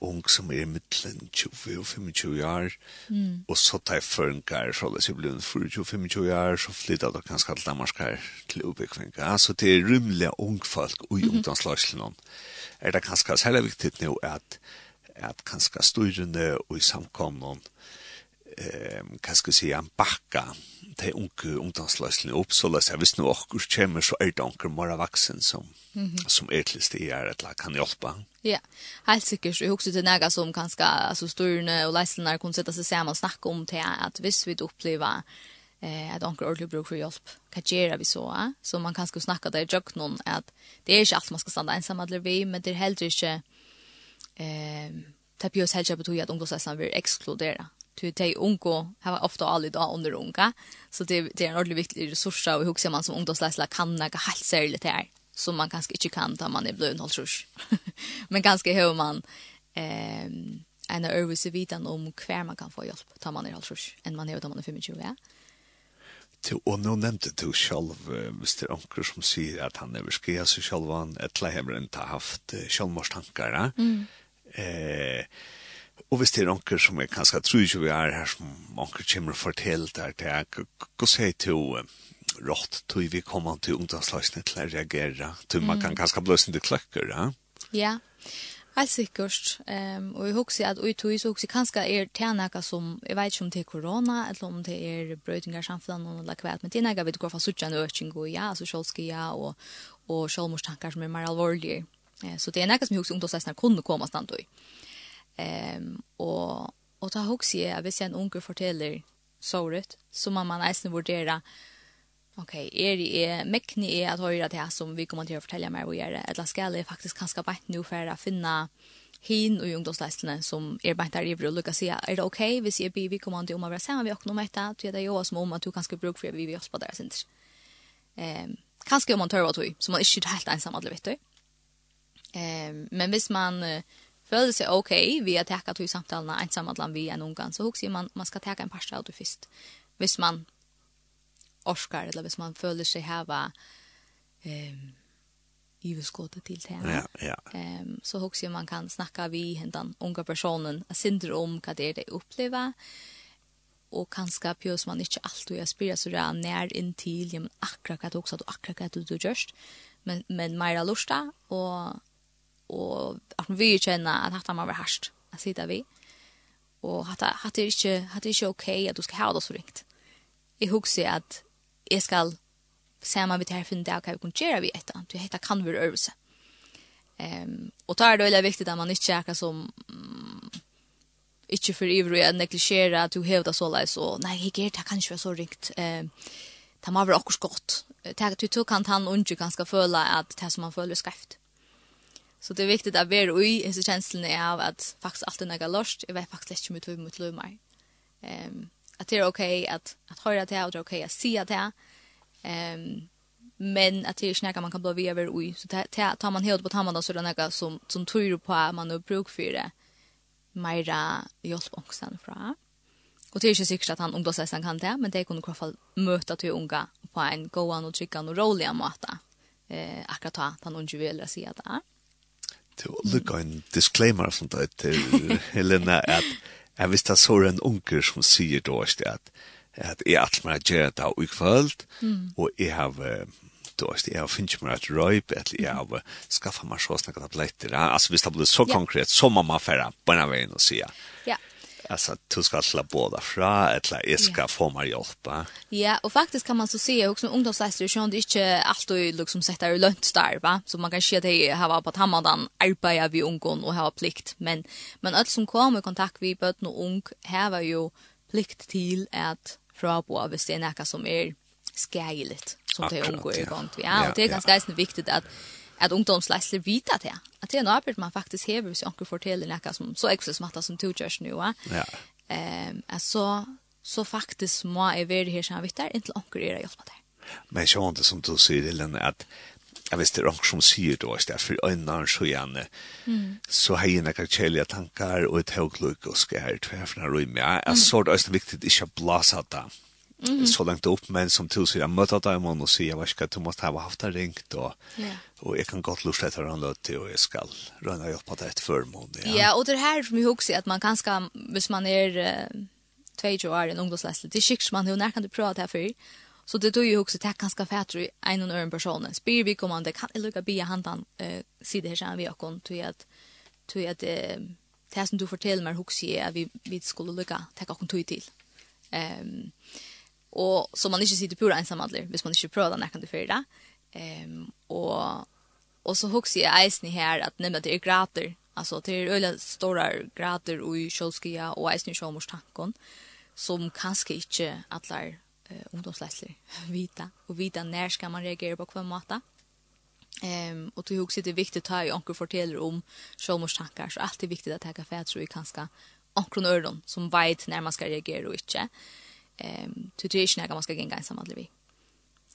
ung som er mittlen 20 og 25 år, mm. og så tar jeg føringer, så hvis jeg blir 24-25 år, så flytter jeg kanskje til Danmark her til Ubekvenka. Så det er rymlige ung folk og mm ungdomslagslene. Er det kanskje særlig viktig nå at, at kanskje styrene og i samkomne ehm kan ska säga en backa till unke ungdomslösning upp så läs jag visst nu också kommer så är det onkel mera vuxen som mm -hmm. som ätlist är att la kan hjälpa. Ja. Helt säkert jag också det näga som kanske alltså styrne och läsarna kan sätta sig samman och snacka om till att visst vi upplever eh att onkel ordentligt bruk för hjälp kan göra vi så eh? så man kan ska snacka där jag någon att det är inte allt man ska stanna ensam eller vi men det är helt inte ehm tapios helst jag betyder att ungdomsläsarna vill exkludera till de unko har ofta aldrig då under unka så det det är en ordentlig viktig resurs och hur ser man som ungdomsläsare kan några helt särskilt här som man kanske inte kan ta man är blöd håll men ganska hur man ehm en överse vitan om kvar man kan få hjälp tar man är håll än man är då man är 25 ja Du, og nå nevnte du selv Mr. Anker som sier at han er skrev seg selv han etla hemmer enn haft uh, selvmordstankere mm. eh Og hvis det er onker som er kanskje tror ikke vi er her som onker kommer og forteller der til jeg, hva sier til rått til vi kommer til ungdomsløsene til å reagere? Til man kan kanskje bløse sin til kløkker, ja? Ja, helt sikkert. Um, og jeg husker at ui tog så husker jeg kanskje er tjenaka som, jeg vet ikke om det er korona, eller om det er brøytinger samfunnet eller kvært, men det er jeg vet hva for suttje en økning og ja, altså kjølske ja, og, og kjølmorstanker som er mer alvorlige. Så det er nekka som jeg husker ungdomsløsene kunne komme stand til. Ehm og och ta hooks ju jag vet en onkel fortäller såret så man man nästan vurdera Okej, okay, är det är mäkni är att höra det här som vi kommer att fortälja mer vad gör det. Eller ska det faktiskt kanske bara nu för att finna hin och ungdomsläsarna som är bara där i och lyckas säga, är det okej okay? vi ser bi vi kommer inte om att vara med vi också om detta, det är jo som om att du kanske bruk för vi vi oss på deras inte. Ehm, kanske om man tör vad du, så man är inte helt ensam alla vet du. Ehm, men visst man føler seg okej vi har to hur samtalen ensam att vi en ungan så husker man man ska takke en par auto först. Hvis man orskar eller hvis man føler sig hava ehm överskottet till det. Ja, ja. Ehm um, så hooks man kan snacka vi den unga personen, syndrom vad det är uppleva och kanske pjus man inte alltid jag spyr så där när in till ja men akkurat också att akkurat att du, du just men men mera lusta och og at vi vil kjenne at hatt man var herst, at sitte vi. Og hatt det er ikke, hatt det er ikke ok at du skal ha det så ringt. Jeg husker at jeg skal se om vi tar finne det hva vi kan gjøre vi etter, du heter kan være øvelse. Um, og da er det veldig viktig at man ikke er som um, ikke for ivrig å neglisjere at du hever det så leis, og nei, jeg gjør det kan ikke være så ringt. Um, det må være akkurat godt. Det er at du kan ta en unge ganske føle at det som man føler er skreft. Så det er viktig at vi er ui, i hela känslan av at faktisk alt er något lort, jeg vet faktisk inte hur tog mot lömar. Um, att det är okej okay att, att höra det och det är okej okay att se det Ehm Um, men att det är snäcka man kan bli via över i. Så det tar man helt på tamman och så det något som, som tror på att man har bruk för det. Mera hjälp ångstan fra. Och det är ikke sikkert att han ungdomsresan kan det, men det kunde i alla fall möta till unga på en gåan och tryggan och roliga måta. Eh, akkurat ta, han undrar vill säga det til å lukke en disclaimer sånt der til Helena at jeg visste at så er en unger som sier da, at at jeg er alt meg gjør det av ukvöld og jeg har då är det jag har finns mer att röp att jag har skaffa mig så snacka tabletter alltså visst det blir så konkret som mamma får på en väg och säga ja. Alltså du ska slå båda fra, eller jag ska yeah. få mig hjälp. Ja, och faktiskt kan man så se också ungdomsleistur, det är inte alltid liksom sätta i lönt där, va? Så man kan se att det här var på tammadan arbeta vid ungdom och ha plikt. Men, men allt som kommer i kontakt vid böten och ung har ju plikt till att frabå hvis det är något som är skärligt som det ungdom i gång. Ja, och det är ganska viktigt att att ungdomsläsare vita det att det är något man faktiskt hever så onkel fortäller näka som så extra smarta som two church nu va. Ja. Ehm alltså så faktiskt må är väl här som vittar inte onkel era hjälpa där. Men jag inte som du säger Ellen att jag visste det som säger då att det för annan så igen så har ju några källiga tankar och ett högluk och skär tvärfna rum. Ja, är så det är viktigt att inte blåsa det mm så långt upp men som till sig jag mötte där man och säga vad ska du måste ha haft det ringt då. Ja. Och jag kan gott lusta att han låt till och jag ska röna upp på det ett förmån. Ja. ja, och det här som jag också att man kanske hvis man är uh, 22 år i en ungdomsläsning, det är man hur när kan du det här för? Så det tog ju också tack ganska fett i en och en person. Spyr vi kommande kan jag lucka bia handan eh sidan här sen vi har kon till att till att det som du fortäller mig också är att vi vi skulle lucka ta kontakt till. Ehm og så man ikke sitter pura ensam alle, hvis man ikke prøver den kan du fyre Ehm og, og så husker jeg eisen her at nemlig det er grater, altså det er øyne store grater i kjølskia og eisen i sjåmorstanken, som kanskje ikke alle eh, ungdomslesler vita, og vita når skal man reagere på hver måte. Ehm um, och det är det er viktigt å ta i onkel forteller om självmordstankar så allt är viktigt att ta fäder så vi kanske onkel öron som vet når man ska reagera och inte ehm till det är man ska gänga ensam alla vi.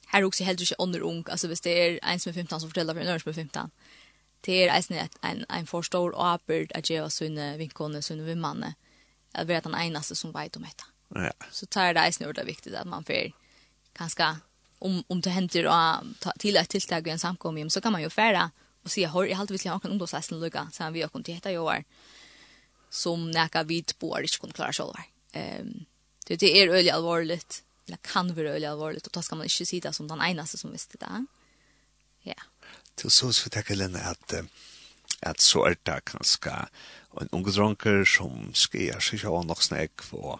Här också helt inte under ung, alltså visst det är en som är 15 som fördelar för en annan som är 15. Det är eisen ett en en för stor apert att ge oss en vinkonne så vi manne. Jag vet han enaste som vet om detta. Ja. Så tar det eisen över det viktigt att man får ganska om om det händer och till ett tilltag i en samkomning så kan man ju färra och se hur i allt vi ska ha en ungdomsläsning lucka så vi har kontakt i år som näka vid på inte skulle klara själva. Ehm Det det är öliga allvarligt. Det kan vara öliga allvarligt och då ska man inte se det som den enaste som visste det. Ja. Det så så tackar Lena att att så är det kanske en ungdronker som sker sig av något snack för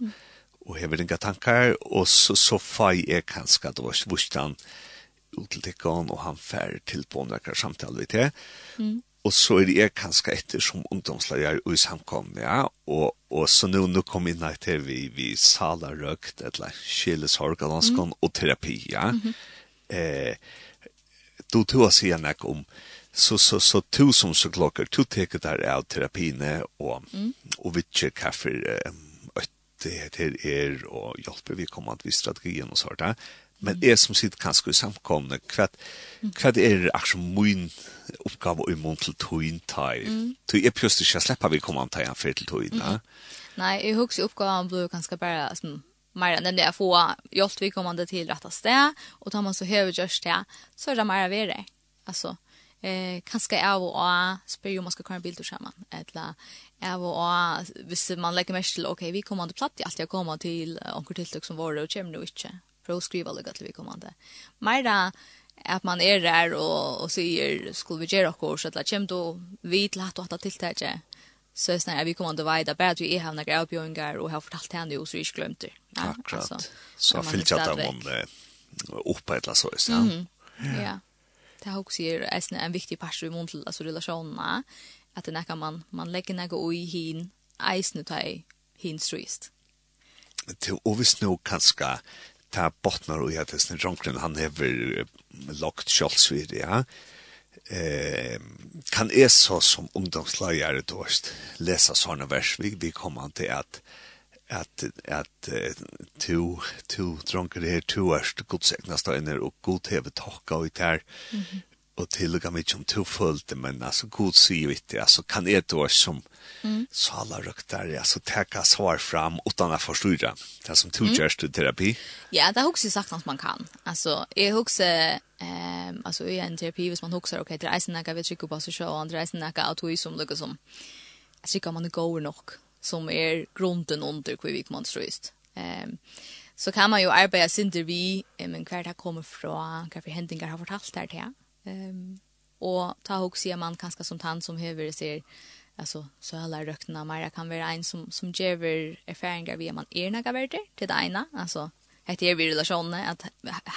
och har inga tankar och så så faj är kanske då vurstan ut till och han fär till på några samtal vi jag. Mm og så er jeg kanskje etter som ungdomslager i samkom, ja, og, og så nå, nå kom jeg inn til vi, vi saler røkt, eller kjelesorg, mm. og terapi, ja. Mm -hmm. eh, du tog å si en om, så, så, så to som så klokker, to teker der av terapiene, og, mm. og vi vitcher kaffer, eh, det heter er og hjelper vi kommer til strategien og sånt der men er som sitter kanskje i samkomne, hva, hva er det akkurat min oppgave i mån til tøyen tar? Mm. Jeg pjøster ikke slipper vi komme an til en fyrt til tøyen, da? Nei, jeg husker oppgaven ble kanskje bare som mer enn det å få hjelp vi kommande til rett sted, og tar man så høyre gjørs det, så er det mer av det. Altså, eh kanskje är og a spør om man skal köra en bil til sammen, eller är og a hvis man legger mest til, ok, vi kommer att platta allt jag kommer till onkel tiltak som våre, og kommer nu inte för att skriva lite till vi kommer inte. Mera att man är där och, och säger skulle vi göra kurs så att kämt och vi till att ta tilltäge. Så är snarare vi kommer inte vajda bara att vi är här några avbjörningar och har fortalt henne och så är vi det. Ja, Akkurat. Alltså, så fyllt jag dem om uppe eller så. Ja. Mm. ja. Det har också är en viktig part i mån till alltså relationerna att det kan man man lägger något i hin eisnutai hin strist. Det och vi snor kanske ta bottnar og jeg testen Jonkren, han hever lagt kjolsvid, ja. Eh, kan jeg så som ungdomslagere dårst lese sånne vers, vi, vi kommer til at at at to to drunker her to erst god segna steiner og god heve tokka og tær och tillga mig som tog fullt men alltså god sier vi jag alltså kan det då som mm. sala röktar så täcka svar fram utan att förstå det som to just mm. terapi ja det har också sagt att man kan alltså är också ehm alltså i en terapi hvis man huxar okej det är snacka vi tycker på så så och andra snacka att vi som lukar som alltså kan man gå nog som är grunden under hur vi man ströst ehm så kan man ju arbeta sin vi men kvar det kommer från kanske händingar har fortalt där till Ehm och ta och ser man kanske som tant som höver ser alltså så alla rökna mer kan vara en som som ger erfarenheter via man egna värde till det ena alltså heter är vi relationer att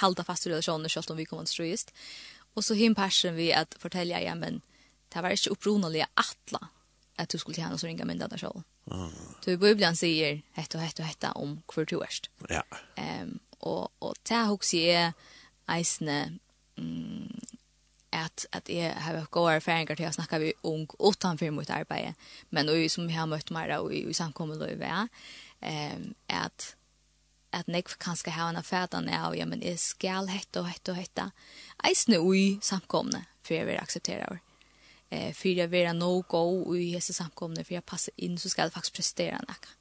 hålla fast i relationer så att vi kommer att ströst och så hin passion vi att fortälja ja men det var inte upprunaliga attla att du skulle till henne så ringa mynda där själv. Mm. Du i Bibeln säger hett och hett och hetta om kvar du Ja. Ehm och och ta hooks är eisne mm, at at jeg har gode erfaringer til å snakke vi ung utenfor mot arbeidet, men og som jeg har møtt meg og i samkommet og i vei, um, at at nek kanskje har en affætan av, ja, men jeg skal hette og hette og hette. Eisne ui samkomne, for jeg vil akseptere over. Eh, for jeg vil no go ui hese samkomne, for jeg passer inn, så skal jeg faktisk prestere nekka.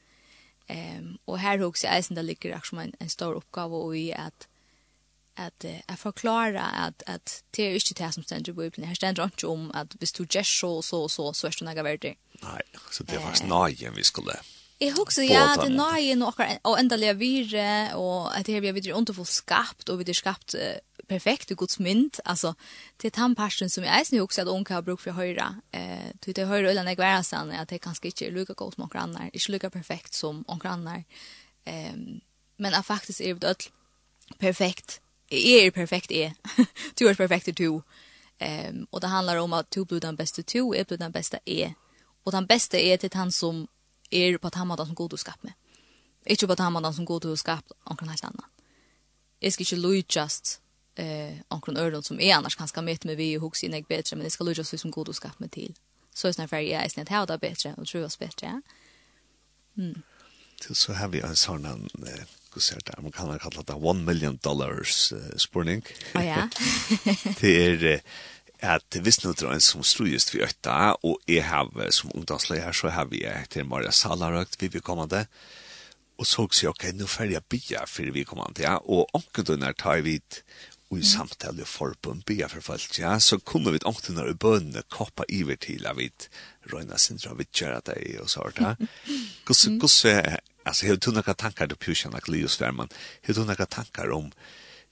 Um, og her hos jeg eisne det ligger akkurat en, en stor oppgave ui at att jeg förklara att att det är ikke det som stender i Bibelen. Her stender ikke om att hvis du gjør så så så så er det noe verdig. Nej, så det var snajen vi skulle. Jag husker ja, det najen och och ändliga vire och at det vi er inte får skapt och vi det skapt perfekt og gods mynd. Alltså det er han som jag är nu också att onka har bruk för höra. Eh du det höra øyne jeg jag sånn at det kanskje inte er lika godt som noen andra. Inte lika perfekt som noen andra. Ehm men at faktiskt är det perfekt är er perfekt är. Du är perfekt du. Ehm och det handlar om att du blir den bästa du, är blir den bästa är. Och den bästa är till han som är på att han som god du med. Inte på att han som god du skapt omkring helt annan. Jag ska inte just eh omkring ördon som är annars kanske möter med vi och hooks inne bättre men det ska lojast som god du med till. Så är snarare för jag är snett här bättre och tror jag bättre. Mm. Så så har vi en sån här hva ser det, man kan kalla det one million dollars uh, spurning. Å oh, ja. det er at hvis nå drar en som strujest vi øtta, og jeg har som ungdomsleier, så har vi til Maria Salarøkt, vi vil komme det, og så sier jeg, ok, nå får jeg bia for vi kommer til, ja, og omkundunner tar vi og i samtale og forbund bia for folk, ja, så kunne vi omkring og bønene koppa iver til av vi røyna sindra vi kjæra deg og så hørt, ja. Hvordan alltså hur tunna tankar det pushen att Leos Färman hur tunna tankar om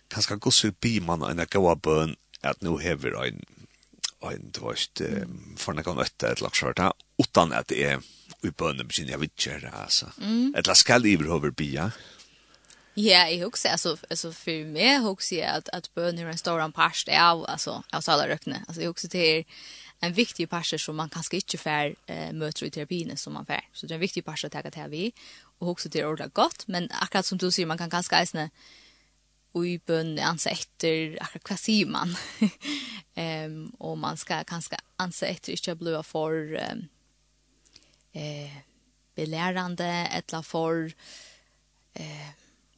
kanske gosse bi man en goa bön at nu hever en en tvåst för några nötter ett lax skörta utan att det är i bönen begynner jag vet inte alltså ett lax skall i över bia Ja, jeg husker, altså, altså for meg husker jeg at, at bönen er en stor part av altså, av alla rökne. Alltså jag också till en viktig passer som man kanskje ikke får eh, møter i terapin som man får. Så det er en viktig passer å ta til vi og också det ordla gott, men akkurat som du sier, man kan ganska eisne i bøn ansa etter akkurat hva sier man. um, og man skal ganska ansa etter ikke bli for um, eh, belärande eller för eh,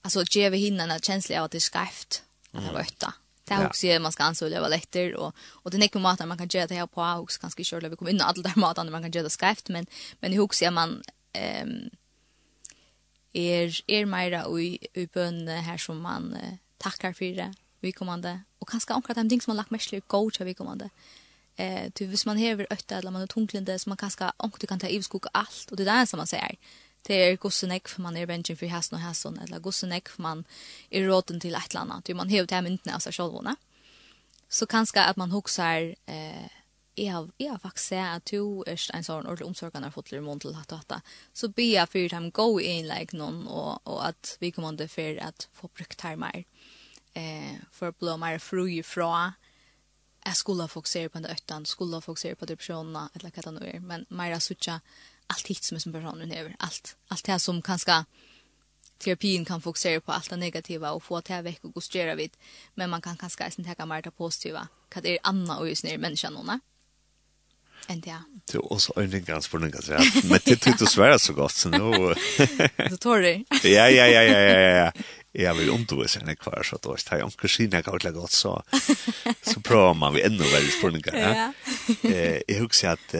altså gjeve hinnan en känsla av att det är skarft, att det var ötta. Det är också man ska ansa leva lättare. och och det är inte mat man kan göra det här på också ganska kör vi kommer in alla där maten man kan göra det skarft men men i hooks är man ehm er, er meira i, i bønne her som man uh, takkar vi kommande og kanskje omkrat de ting som man lagt mest til gå til vikommande. Eh, du, hvis man hever øtta, eller man er tunglende, så man kanskje omkrat kan ta ivskuk alt, og det er det som man säger Det er gossen ekv man er bensin för hæsson og hæsson, eller gossen ekv man er råden til et eller annet, du, man hever det her myndene av seg sjolvåne. Så kanskje at man hoksar eh, jeg har, jeg har faktisk sett at du er en sånn ordentlig omsorgende har fått til måned til hatt og. Så be jeg for dem gå inn like noen, og, og at vi kommer til for at få brukt her mer. Eh, for å bli mer fru fra jeg skulle fokusere på den øtten, skulle fokusere på depresjonen, eller hva det nå er, men mer å sitte allt hit som är som personen er, Allt, allt det som kanske terapin kan fokusera på allt det negativa och få till veck och gustera vid men man kan kanske inte ta mer det positiva. Vad är Anna och just nu människan hon Enn det. Du, og så øyne grann spurninga, ja. Men det tyckte du svære så gott. så nu... Du tar det. Ja, ja, ja, ja, ja, ja. Jeg vil undervise henne kvar så da har jeg anker sine gav godt, så, så prövar man vi enda verre spurninga. Ja. Eh, jeg husker Att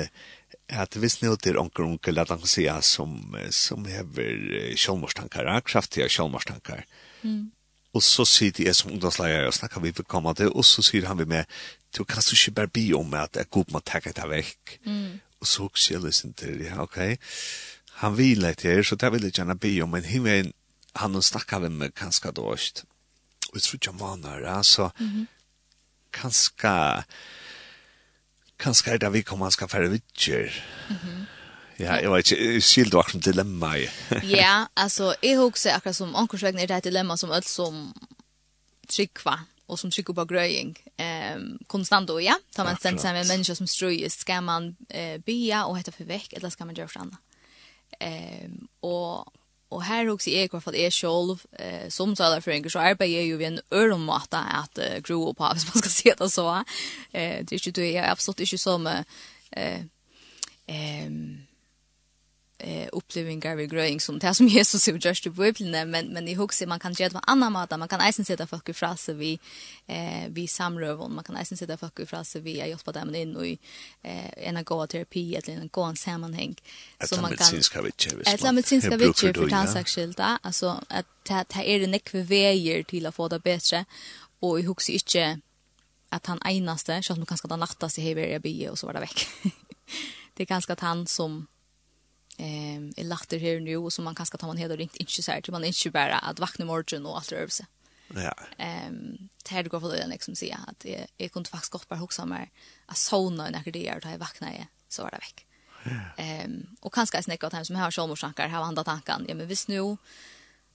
at visst nu till er onkel onkel att han kan säga som som häver självmordstankar, kraftiga självmordstankar. Mm. Och så sitter jag som ungdomslärare och snackar vi för komma det och så säger han vi med du kan så ikke bare be om at jeg god må takke deg vekk. Mm. Og så også jeg lysen til, ja, ok. Han vil etter her, så det vil jeg gjerne be om, men himmelen, han har snakket med meg ganske dårst. Og jeg tror ikke han var ja, så mm -hmm. ganske, ganske er det vi kommer skal færre vidtjer. Mm -hmm. Ja, jeg vet ikke, skilt du akkurat dilemma i. ja, altså, jeg husker akkurat som ankorsvegner er det et dilemma som alt som trykva och som trycker på gröjning ehm konstant då ja. Tar man sen sen med människor som ströjes ska man eh, bya och heta förväck eller ska man göra för annat ehm och och här också är kvar för det är själv eh, som talar för arbeider jeg ju vi en örmata att uh, gro opp av, hvis man ska se det så. Eh det är ju det är absolut inte som eh ehm eh upplevelser vi gröing som det som Jesus har gjort i Bibeln men men i hooks man kan göra på annan mat man kan eisen sätta folk i fraser vi eh vi samröv man kan eisen sätta folk i fraser vi jag hjälper dem in och eh en gå terapi eller en gå sammanhang. Så man kan ett medicinska vitcher för transaktionellt alltså att det är det nekvevejer till att få det bättre. Och i hooks inte att han enaste så att man kanske den sig i hever jag bi och så var det veck det är ganska han som ehm är latter här nu och som man kanske tar man hela ringt inte så här till man inte bara att vakna morgon och allt rörelse. Ja. Ehm det går för det liksom säga att det är kunde faktiskt gott bara huxa mer att sona när det är att jag vaknar jag så är det veck. Ehm och kanske snäcka åt hem som har självmordstankar har andra tankar. Ja men visst nu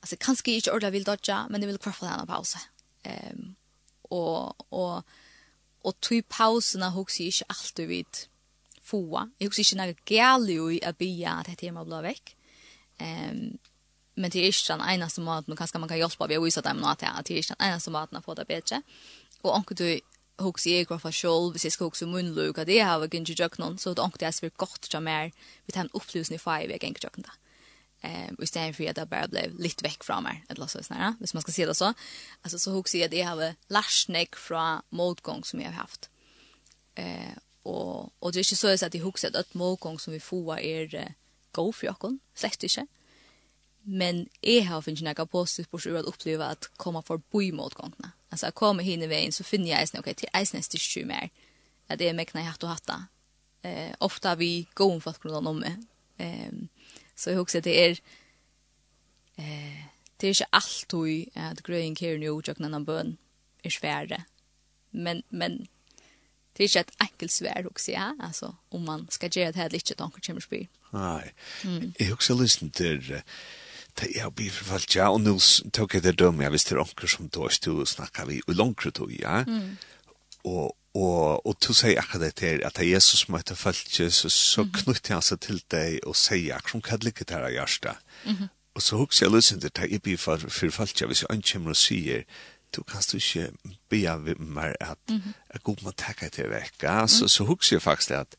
alltså kanske inte ordla vill dodja men det vill kvar för en pausa. Ehm och och och typ pauserna huxar inte alltid vid få. Jeg husker ikke noe gale i å bya at dette hjemme ble vekk. Um, men det er ikke den eneste måten, og kanskje man kan hjelpe ved å vise dem noe til at det er ikke den eneste måten å få det bedre. Og anker du husker jeg for selv, hvis jeg skal huske munnløk, at jeg har ikke gjort noen, så det anker det er godt til mer, vi tar en opplysning i fag, vi har ikke gjort noe. Ehm och istället för at det bara blev lite veck från mig ett låtsas nära, hvis man skal se det så. altså så hooks jag det har lärsnäck från motgång som jag har haft. Eh og, og det er ikke så at jeg husker at et målgång som vi får er uh, god for oss, slett ikke. Men jeg har finnet noe positivt på å oppleve at komme for forbi målgångene. Altså, jeg kommer henne veien, så finner jeg eisen, ok, til eisen er styrke mer, at jeg mekner hatt og hatt. Eh, ofte har vi gåen for at kunne om meg. Eh, så jeg husker at det er, eh, det er ikke alltid at grøyen kjører noe utjøkken enn bøn er svære. Men, men det er ikke et enkelt svær, också, ja. altså, om man skal gjøre det her, lite, då kommer spyr. Nei, Nej. Jag har också lyssnat till det är blir för forfalt, ja. og nå tok jeg det dømme, jeg visste det onker som då stod och snackade vi i långt tog, ja. Och Og, og du sier akkurat det til at Jesus møtte følge, så, så knytter han seg til deg og sier akkurat hva det ligger der av hjertet. Mm. Og så husker jeg løsende til jeg blir for, for følge, hvis jeg ikke kommer og sier, du kan du ikke be av meg at jeg går med å takke til vekka, så, så husker jeg faktisk at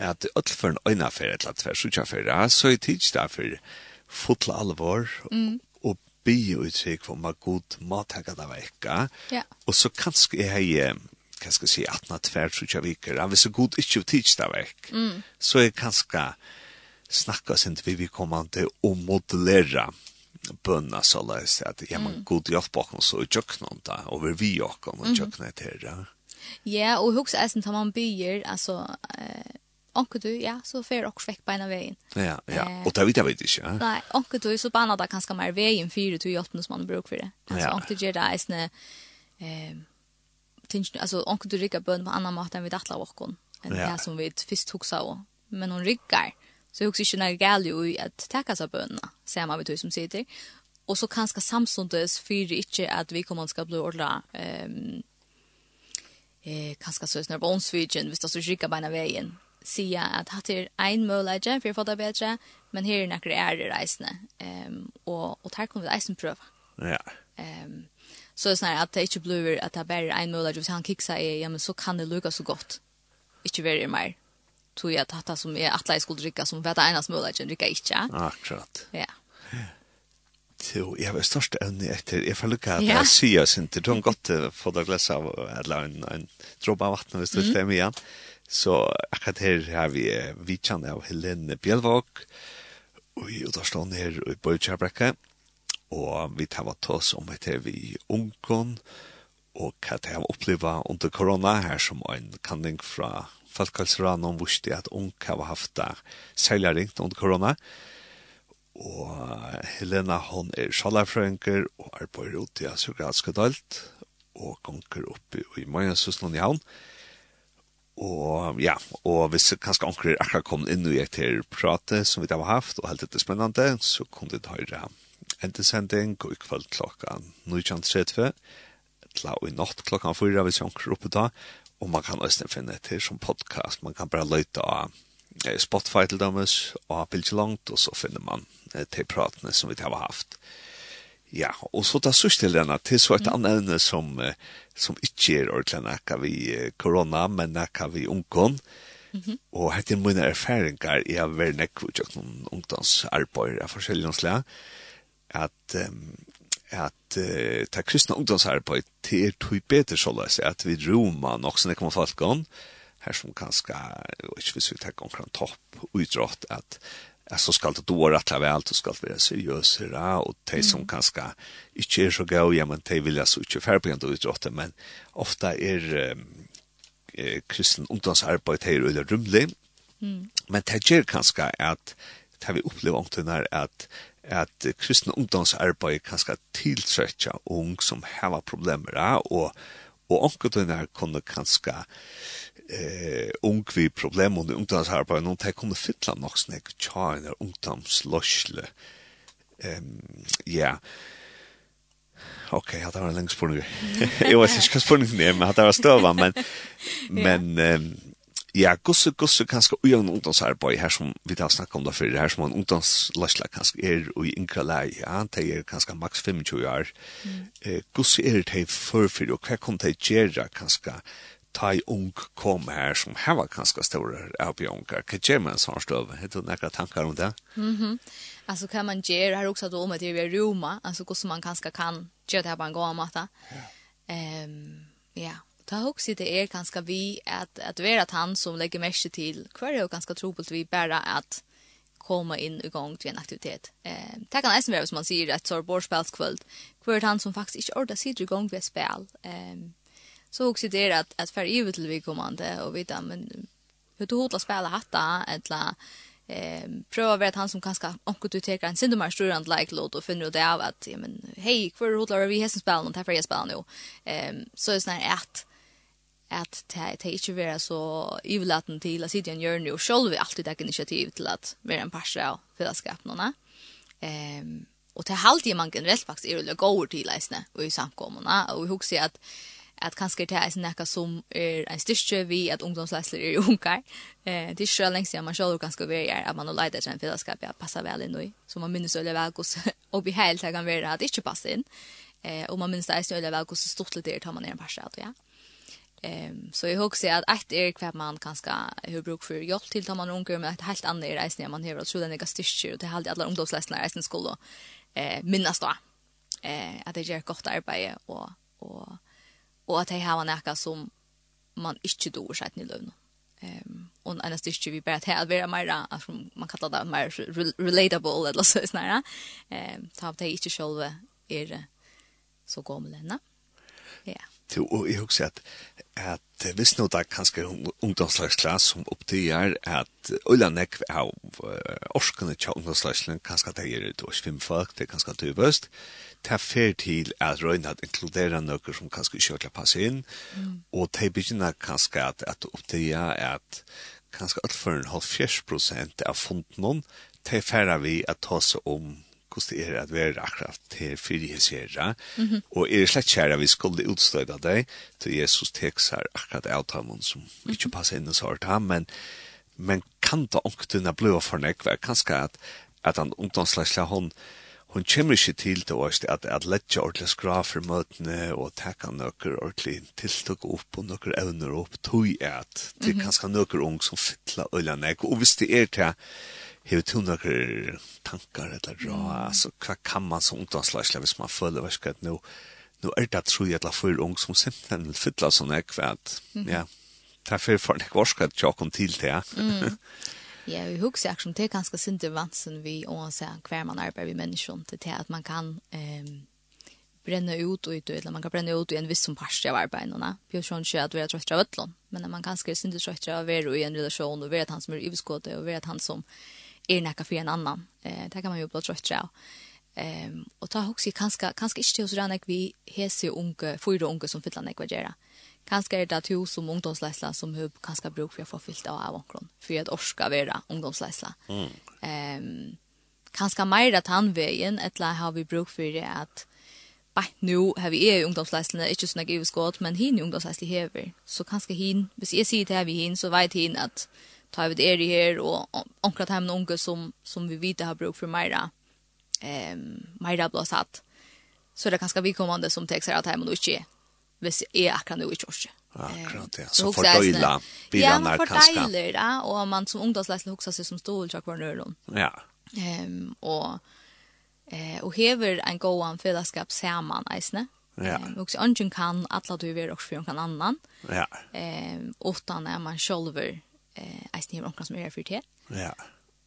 at alt for en öjna för eller latt för sjuka för så er tids där för fulla alvor, mm. och bi uttrykk for meg god mat här kan vecka ja. Og så kanske är hva skal jeg si, at når för sjuka veckor hvis jeg god ikke tids där veck mm. så kanskje kanske snacka sen vi vi kommer til å modellere bønna så la oss at ja, man god hjelp bak oss og tjøkken om det, og vi vi og og tjøkken etter det. Ja, og hos eisen tar man byer, altså, eh, Onke du, ja, så fer och vekk beina ena Ja, Ja, eh, og det vet jeg vet ikke, Ja. Nei, onke du så banar da kanskje mer vägen för til hjelpen som man bruk for det. Altså, ja. onke du gjør det isne eh, tingen alltså onke du rikker bøn på annan måte enn vi dattla vokkon, enn ja. Det som vi först huxar av, men hon rikker. Så jag också inte när gal ju att tacka så bönna. Samma vi tog som sitter. Och så kanske samstundes för inte att vi kommer ska bli ordla ehm eh kanske så snart bonsvigen visst att så skicka bena vägen. Se att ha är en möjlighet för att få det bättre, men här är några är det resne. Ehm och och här kommer vi isen pröva. Ja. Ehm så det snart att det inte blir att det bara en möjlighet att han kickar är ja men så kan det lucka så gott. Inte värre mer tog jag att som är att jag skulle dricka som vet ena smula smulage dricka inte. Akkurat. Ja. Så jag var störst ännu efter. Jag får lucka att jag syr oss inte. De har gått för att gläsa av eller en, en dropp av vatten hvis du mm. stämmer igen. Så akkurat här har vi vitsan av Helene Bjelvåg och i Udarstånd här i Bölkjarbrekka. Och vi tar vatt oss om heter vi Unkon och hva det har oppleva under korona her som en kanning fra folkhälsoran om vuxte at onk har haft det særlig ringt under corona. Og Helena hon er sjalafrøynker og er på rot i Asukratska dalt og gonger oppe i Majasusland i havn. Og ja, og hvis kanskje onker er akkurat kommet inn og jeg til prate som vi har haft og helt etter spennende, så kunne du høre endesending og i kveld klokka 19.30 til og i natt klokka 4 hvis jeg onker oppe da Og man kan også finne til som podcast. Man kan bare løyte av Spotify til dømes og Bilge Langt, og så finner man til pratene som vi har haft. Ja, og så da sørst til denne, til så et mm. annet evne som, som ikke er ordentlig nækka vi korona, men nækka vi ungkån. Mm -hmm. Og hette mine erfaringer er å være nekka vi tjøkken ungdomsarbeid av forskjellige slag, at um, at uh, ta kristna ungdomsarbeid til er tog bedre så såleis at vi roma nok som det kommer folk om her som kanskje, og ikke hvis vi tenker en topp utrått at så skal det då rätta väl så skal det være seriøsere og de som kanskje ikke er så gøy ja men de vil jeg så ikke færre på en utrått men ofta um, eh, kristen ungdomsarbete här eller rumlig mm. men det gjør kanskje at det vi opplever omkring at at kristne ungdomsarbeid kan skal tiltrekke ung som har problemer og og onkutin her kunne kanska eh, ung vi problemer under ungdomsarbeid noen de kunne fytla nok sånn tja en ungdomsløsle um, ja. Ok, hatt det var en lenge spørning. Jeg vet ikke hva spørningen er, men jeg hadde vært støva, men, men um, ja, gusse, gusse, kanskje ui en ungdomsarbeid her som vi har snakket om det før, her som en ungdomsløsla kanskje er ui yngre lei, ja, det er kanskje maks 25 år, mm. eh, gusse er de forfyrir, og hva kom det gjøre kanskje, ta i ung kom her som her var kanskje store avbjørnker, hva gjør man sånn støv? Har du nekka tankar om det? Mm -hmm. Altså hva man göra här også om at det er Roma, altså gusse man kanskje kan göra det her på en gång ja, um, ja ta också det er ganska vi at at vera at han som legger mest til kvar er ganske trobult vi bara at komma in i gång till en aktivitet. Eh, det kan nästan vara som man säger att så borspelskvöld. Kvar är han som faktiskt inte sig sitter igång vid spel. Eh, så också det är att, att för ut till vi kommande och vita, men hur du hotla spela hatta eller eh prova vet han som kanske onkel du tar en sindumar sturand like lot och finner det av att ja men hej kvar hotla vi hästen spelen och därför jag spelar nu. Ehm så är det snart att at det er ikke være så ivelaten til å sitte i en hjørne og selv alltid tar initiativ til at være en parser av fellesskapene. Um, og det er alltid man generelt faktisk er å gå til leisene og i samkommene, og vi husker at at kanskje det er noe som er en styrke vi at ungdomsleisler er unger. Eh, det er ikke lenge siden man selv ganske vil gjøre at man har leit etter en fellesskap jeg passer vel inn i. Så man minnes veldig vel hvordan og vi helt kan være at det ikke passer inn. Eh, og man minnes det er veldig vel hvordan stort det er til man er en parser. Ja. Ehm så jag hoppas att ett är kvar man kanske hur bruk för hjälp till tar man ungar med ett helt annat i resan när man hör att den några styrker och det håller alla ungdomsläsarna sin skola eh minnas då eh att det gör gott arbete och och och att det har något som man inte då sett i lön. Ehm och en styrke vi bara att här vara mer att man kallar det mer relatable eller så snarare. Ehm ta det inte själva är så gamla. Ja. Jo, og jeg husker at at hvis nå da kanskje ungdomslagsklass som opptøyer at Ulla nekv av orskene til ungdomslagsklassen kanskje det er det også fem folk, det er kanskje tyvøst det er fer til at røyne at inkludere noen som kanskje ikke vil passe inn. Og det begynner kanskje at, at opptøyer at kanskje alt for en halv fjers prosent av funden, det er færre vi at ta seg om hvordan det er at vi er akkurat her for mm -hmm. og er slett kjære vi skulle utstøyde deg, til Jesus tekst her akkurat avtalen som mm -hmm. ikke passer inn og sårt ham, men, men kan det ångtene bli fornekve, kanskje at, at han ungdomslæsla hon, hon kommer ikke til det også, at, at letja ordentlig skra for møtene, og takka nøkker ordentlig tiltak opp, og nøkker evner opp, tog er at det er kanskje nøkker ung som fytla øyla nek, og hvis det er til hur tunnar tankar eller dra alltså vad kan man som ungdomsläsla hvis man följer vad ska nu nu är det tror jag att för ung som sen fylla sån här kvärt ja därför för det går ska jag kom till det Ja, vi husker akkurat det er ganske sinte vansen vi oansett hver man arbeider vi menneskene til at man kan um, brenne ut og ut, eller man kan brenne ut i en viss som parst av arbeidene. Bjør sånn ikke at vi er trøttere av øtlån, men man kan skrive sinte trøttere av være i en relasjon, og være at han som er i og være at han som er nekka for en annan. Eh det kan man ju bli trøtt så. Ehm og ta också kanske kanske inte så där vi hese unge, fyra unge som fylla näka göra. Kanske är det att som ungdomsleisla som hur kanske bruk för å få fyllt av onkeln för att orska vara ungdomsleisla. Mm. Ehm kanske mer att han vägen eller har vi bruk för det att Nei, nu har vi er i ungdomsleislene, ikke sånn at jeg er men hin i ungdomsleisle hever. Så kanskje hin, hvis jeg sier til her vi hin, så vet hin at ta vid er her og onkra ta hem en unge som, som vi vet har bruk for Meira um, Meira blåsatt så er det ganska vidkommande som texar at hem og ikke hvis jeg er akkurat nå i kjørse. Akkurat, ja. Så for døyla bilene kanskje. Ja, for døyla og man som ungdomsleisle hukser seg som stål til hver nøyron. Ja. Um, og, eh, og hever en gåan fellesskap saman eisne. Ja. Um, og så ønsken kan atla du vil også for noen annan. Ja. Um, utan er man sjølver eh eisini hevur onkran sum er fyrir te. Ja.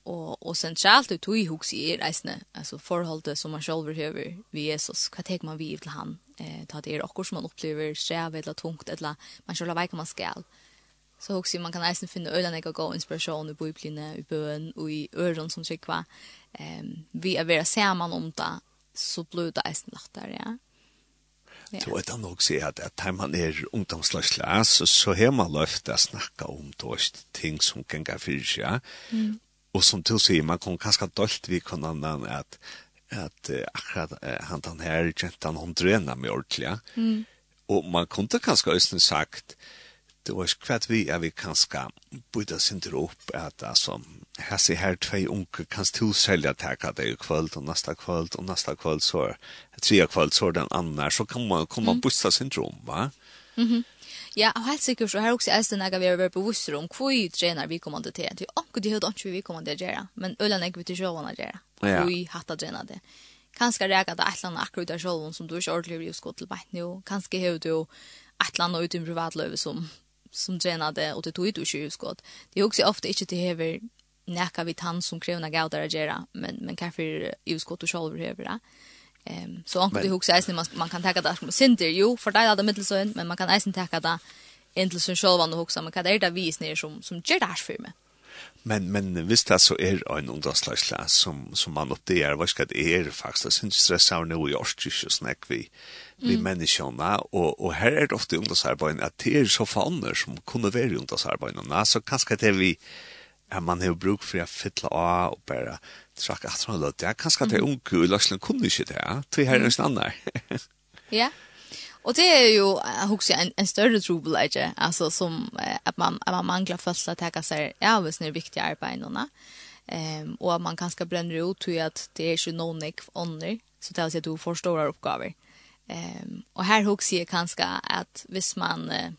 Og og sentralt ut i hugsi er eisini, altså forholdet som man sjálvur hevur við Jesus, kva tek man við til han? Eh ta det er okkur sum man upplever skjev eller tungt eller man sjálva veit man skal. Så hugsi man kan eisini finna ølan eg go inspiration i biblinne, i bøn og i øron som sjekva. Ehm vi er vera saman om ta så blöda eisini lagt ja. Så jeg kan også si at, at når man er ungdomsløsla, så, så har man løft å snakke om det, ting som kan gå for seg. Mm. Og som til sier, man kan kanskje dølt vi kan annan at, at uh, akkurat uh, han den her jentan hon drøna med ordentlig. Mm. Og man kunne kanskje også sagt, det var ikke kvart vi er vi kanskje bytta sinter opp at altså, hasi her tvei unke kan du selja taka det i kvöld og nästa kvöld og nästa kvöld så tre kvöld så den annar så kan man komma mm. bussa syndrom va? Mhm. Mm ja, og helt sikkert så her også er det jeg vil være bevisst om. Hvor vi trener vi kommer til at vi anker de høyde ikke vi kommer til å gjøre men ølen ikke vi til sjålen å gjøre hvor vi hatt å trene det. Kanskje reker det et eller annet akkurat av sjålen som du ikke ordentlig vil gå til beint nå kanskje har du et eller annet uten privatløve som som trener det og det tog du ikke utskott det er også ofte ikke til hever näka vid han som krevna gaudar att göra men men kanske ju utskott och själv över det. Ehm så om du huxar äsna man, man kan ta det som center ju för det är det mittelsön men man kan äsna ta det inte som själv och huxa men kan det där vis ner som som gör det för mig. Men men visst det så är en underslagsla som som man upp det är vad ska det är faktiskt det syns stress av nu i årstis och snack vi vi mm. människorna och och här är det ofta undersarbeten att det är så fanner som kunde vara undersarbeten så kanske det vi at man har bruk for å fytle av og bare trakke at han lød. Det er kanskje at det er unge i Løsland kunne ikke det, ja? Tog her er en annen. Ja, og det er jo, jeg husker en, en større trobel, ikke? Altså, som at man, at man mangler først å tenke seg, ja, hvis det er viktig arbeid nå, um, og at man kanskje brenner ut til at det er ikke noen ikke ånder, så det er at du får store oppgaver. Um, og her husker jeg kanskje at hvis man... Uh,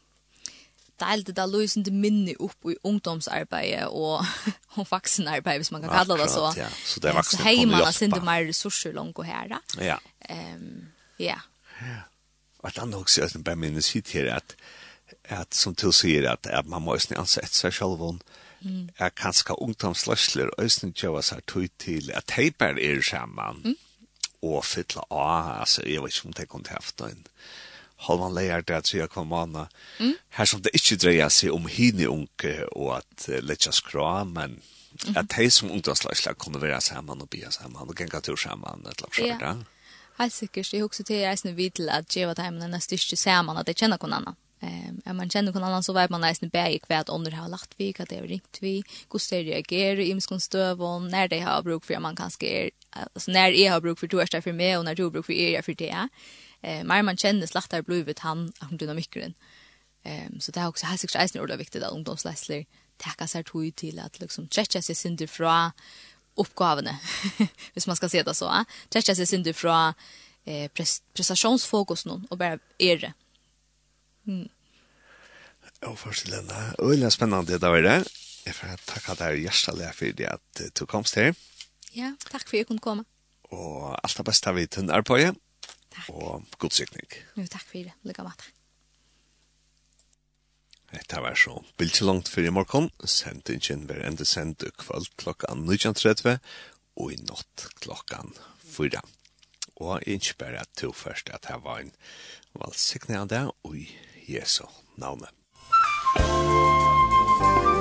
delte det løsende minne opp i ungdomsarbeidet og, og vaksenarbeid, hvis man kan kalla det så. Ja. Så det er vaksen kommer hjelpa. Så heimann har sinne mer ressurser langt og her. Ja. Um, ja. ja. Og et annet også, jeg bare minne sitt her, at, at som til sier at, at man må også ansette seg selv om mm. er kanskje ungdomsløsler og også gjøre seg tog til at teiper er sammen. Mm. Og fytle av, altså, jeg vet ikke om det kunne haft en halvan leir det at sier kvamana, mm. her som det ikke dreier seg om hini unge og at uh, letja skra, men mm -hmm. at de som ungdomslagsla kunne være sammen og bia sammen og genga tur sammen et eller annet. Ja, helt sikkert. Jeg husker til reisende videl at jeg var er denne ikke sammen at jeg kjenner kon annan. Um, er man kjenner kon annan så vet man reisende bæg hva at ånder har lagt vi, hva det har ringt vi, hvordan de reagerer i miskon støv og når de har bruk for man kanskje er, altså når jeg har bruk for to er for meg og når du har bruk for er for det. Er eh, mer man känner slaktar blivit han om dynamiken. Ehm så det har också här sig är ordentligt viktigt att ungdomsläsler tacka sig tog till att liksom checka sig synder fra uppgavene, hvis man ska se det så. Eh? Sig synder fra eh, prestationsfokus någon och bara är det. Mm. Och först Lena, öliga spännande det var det. Jag får tacka dig hjärtligt för det att du komst till. Ja, tack för att jag kunde komma. Och allt det bästa vid tunnarpåget. Takk. Og god sikning. Jo, takk for det. Lykke med av Dette var så bildt langt for i morgen. Sendingen var enda sendt kveld klokkan 19.30 og i natt klokkan 4. Og jeg ikke bare at to først at jeg var en valgsikning av det, og i Jesu navnet. Musikk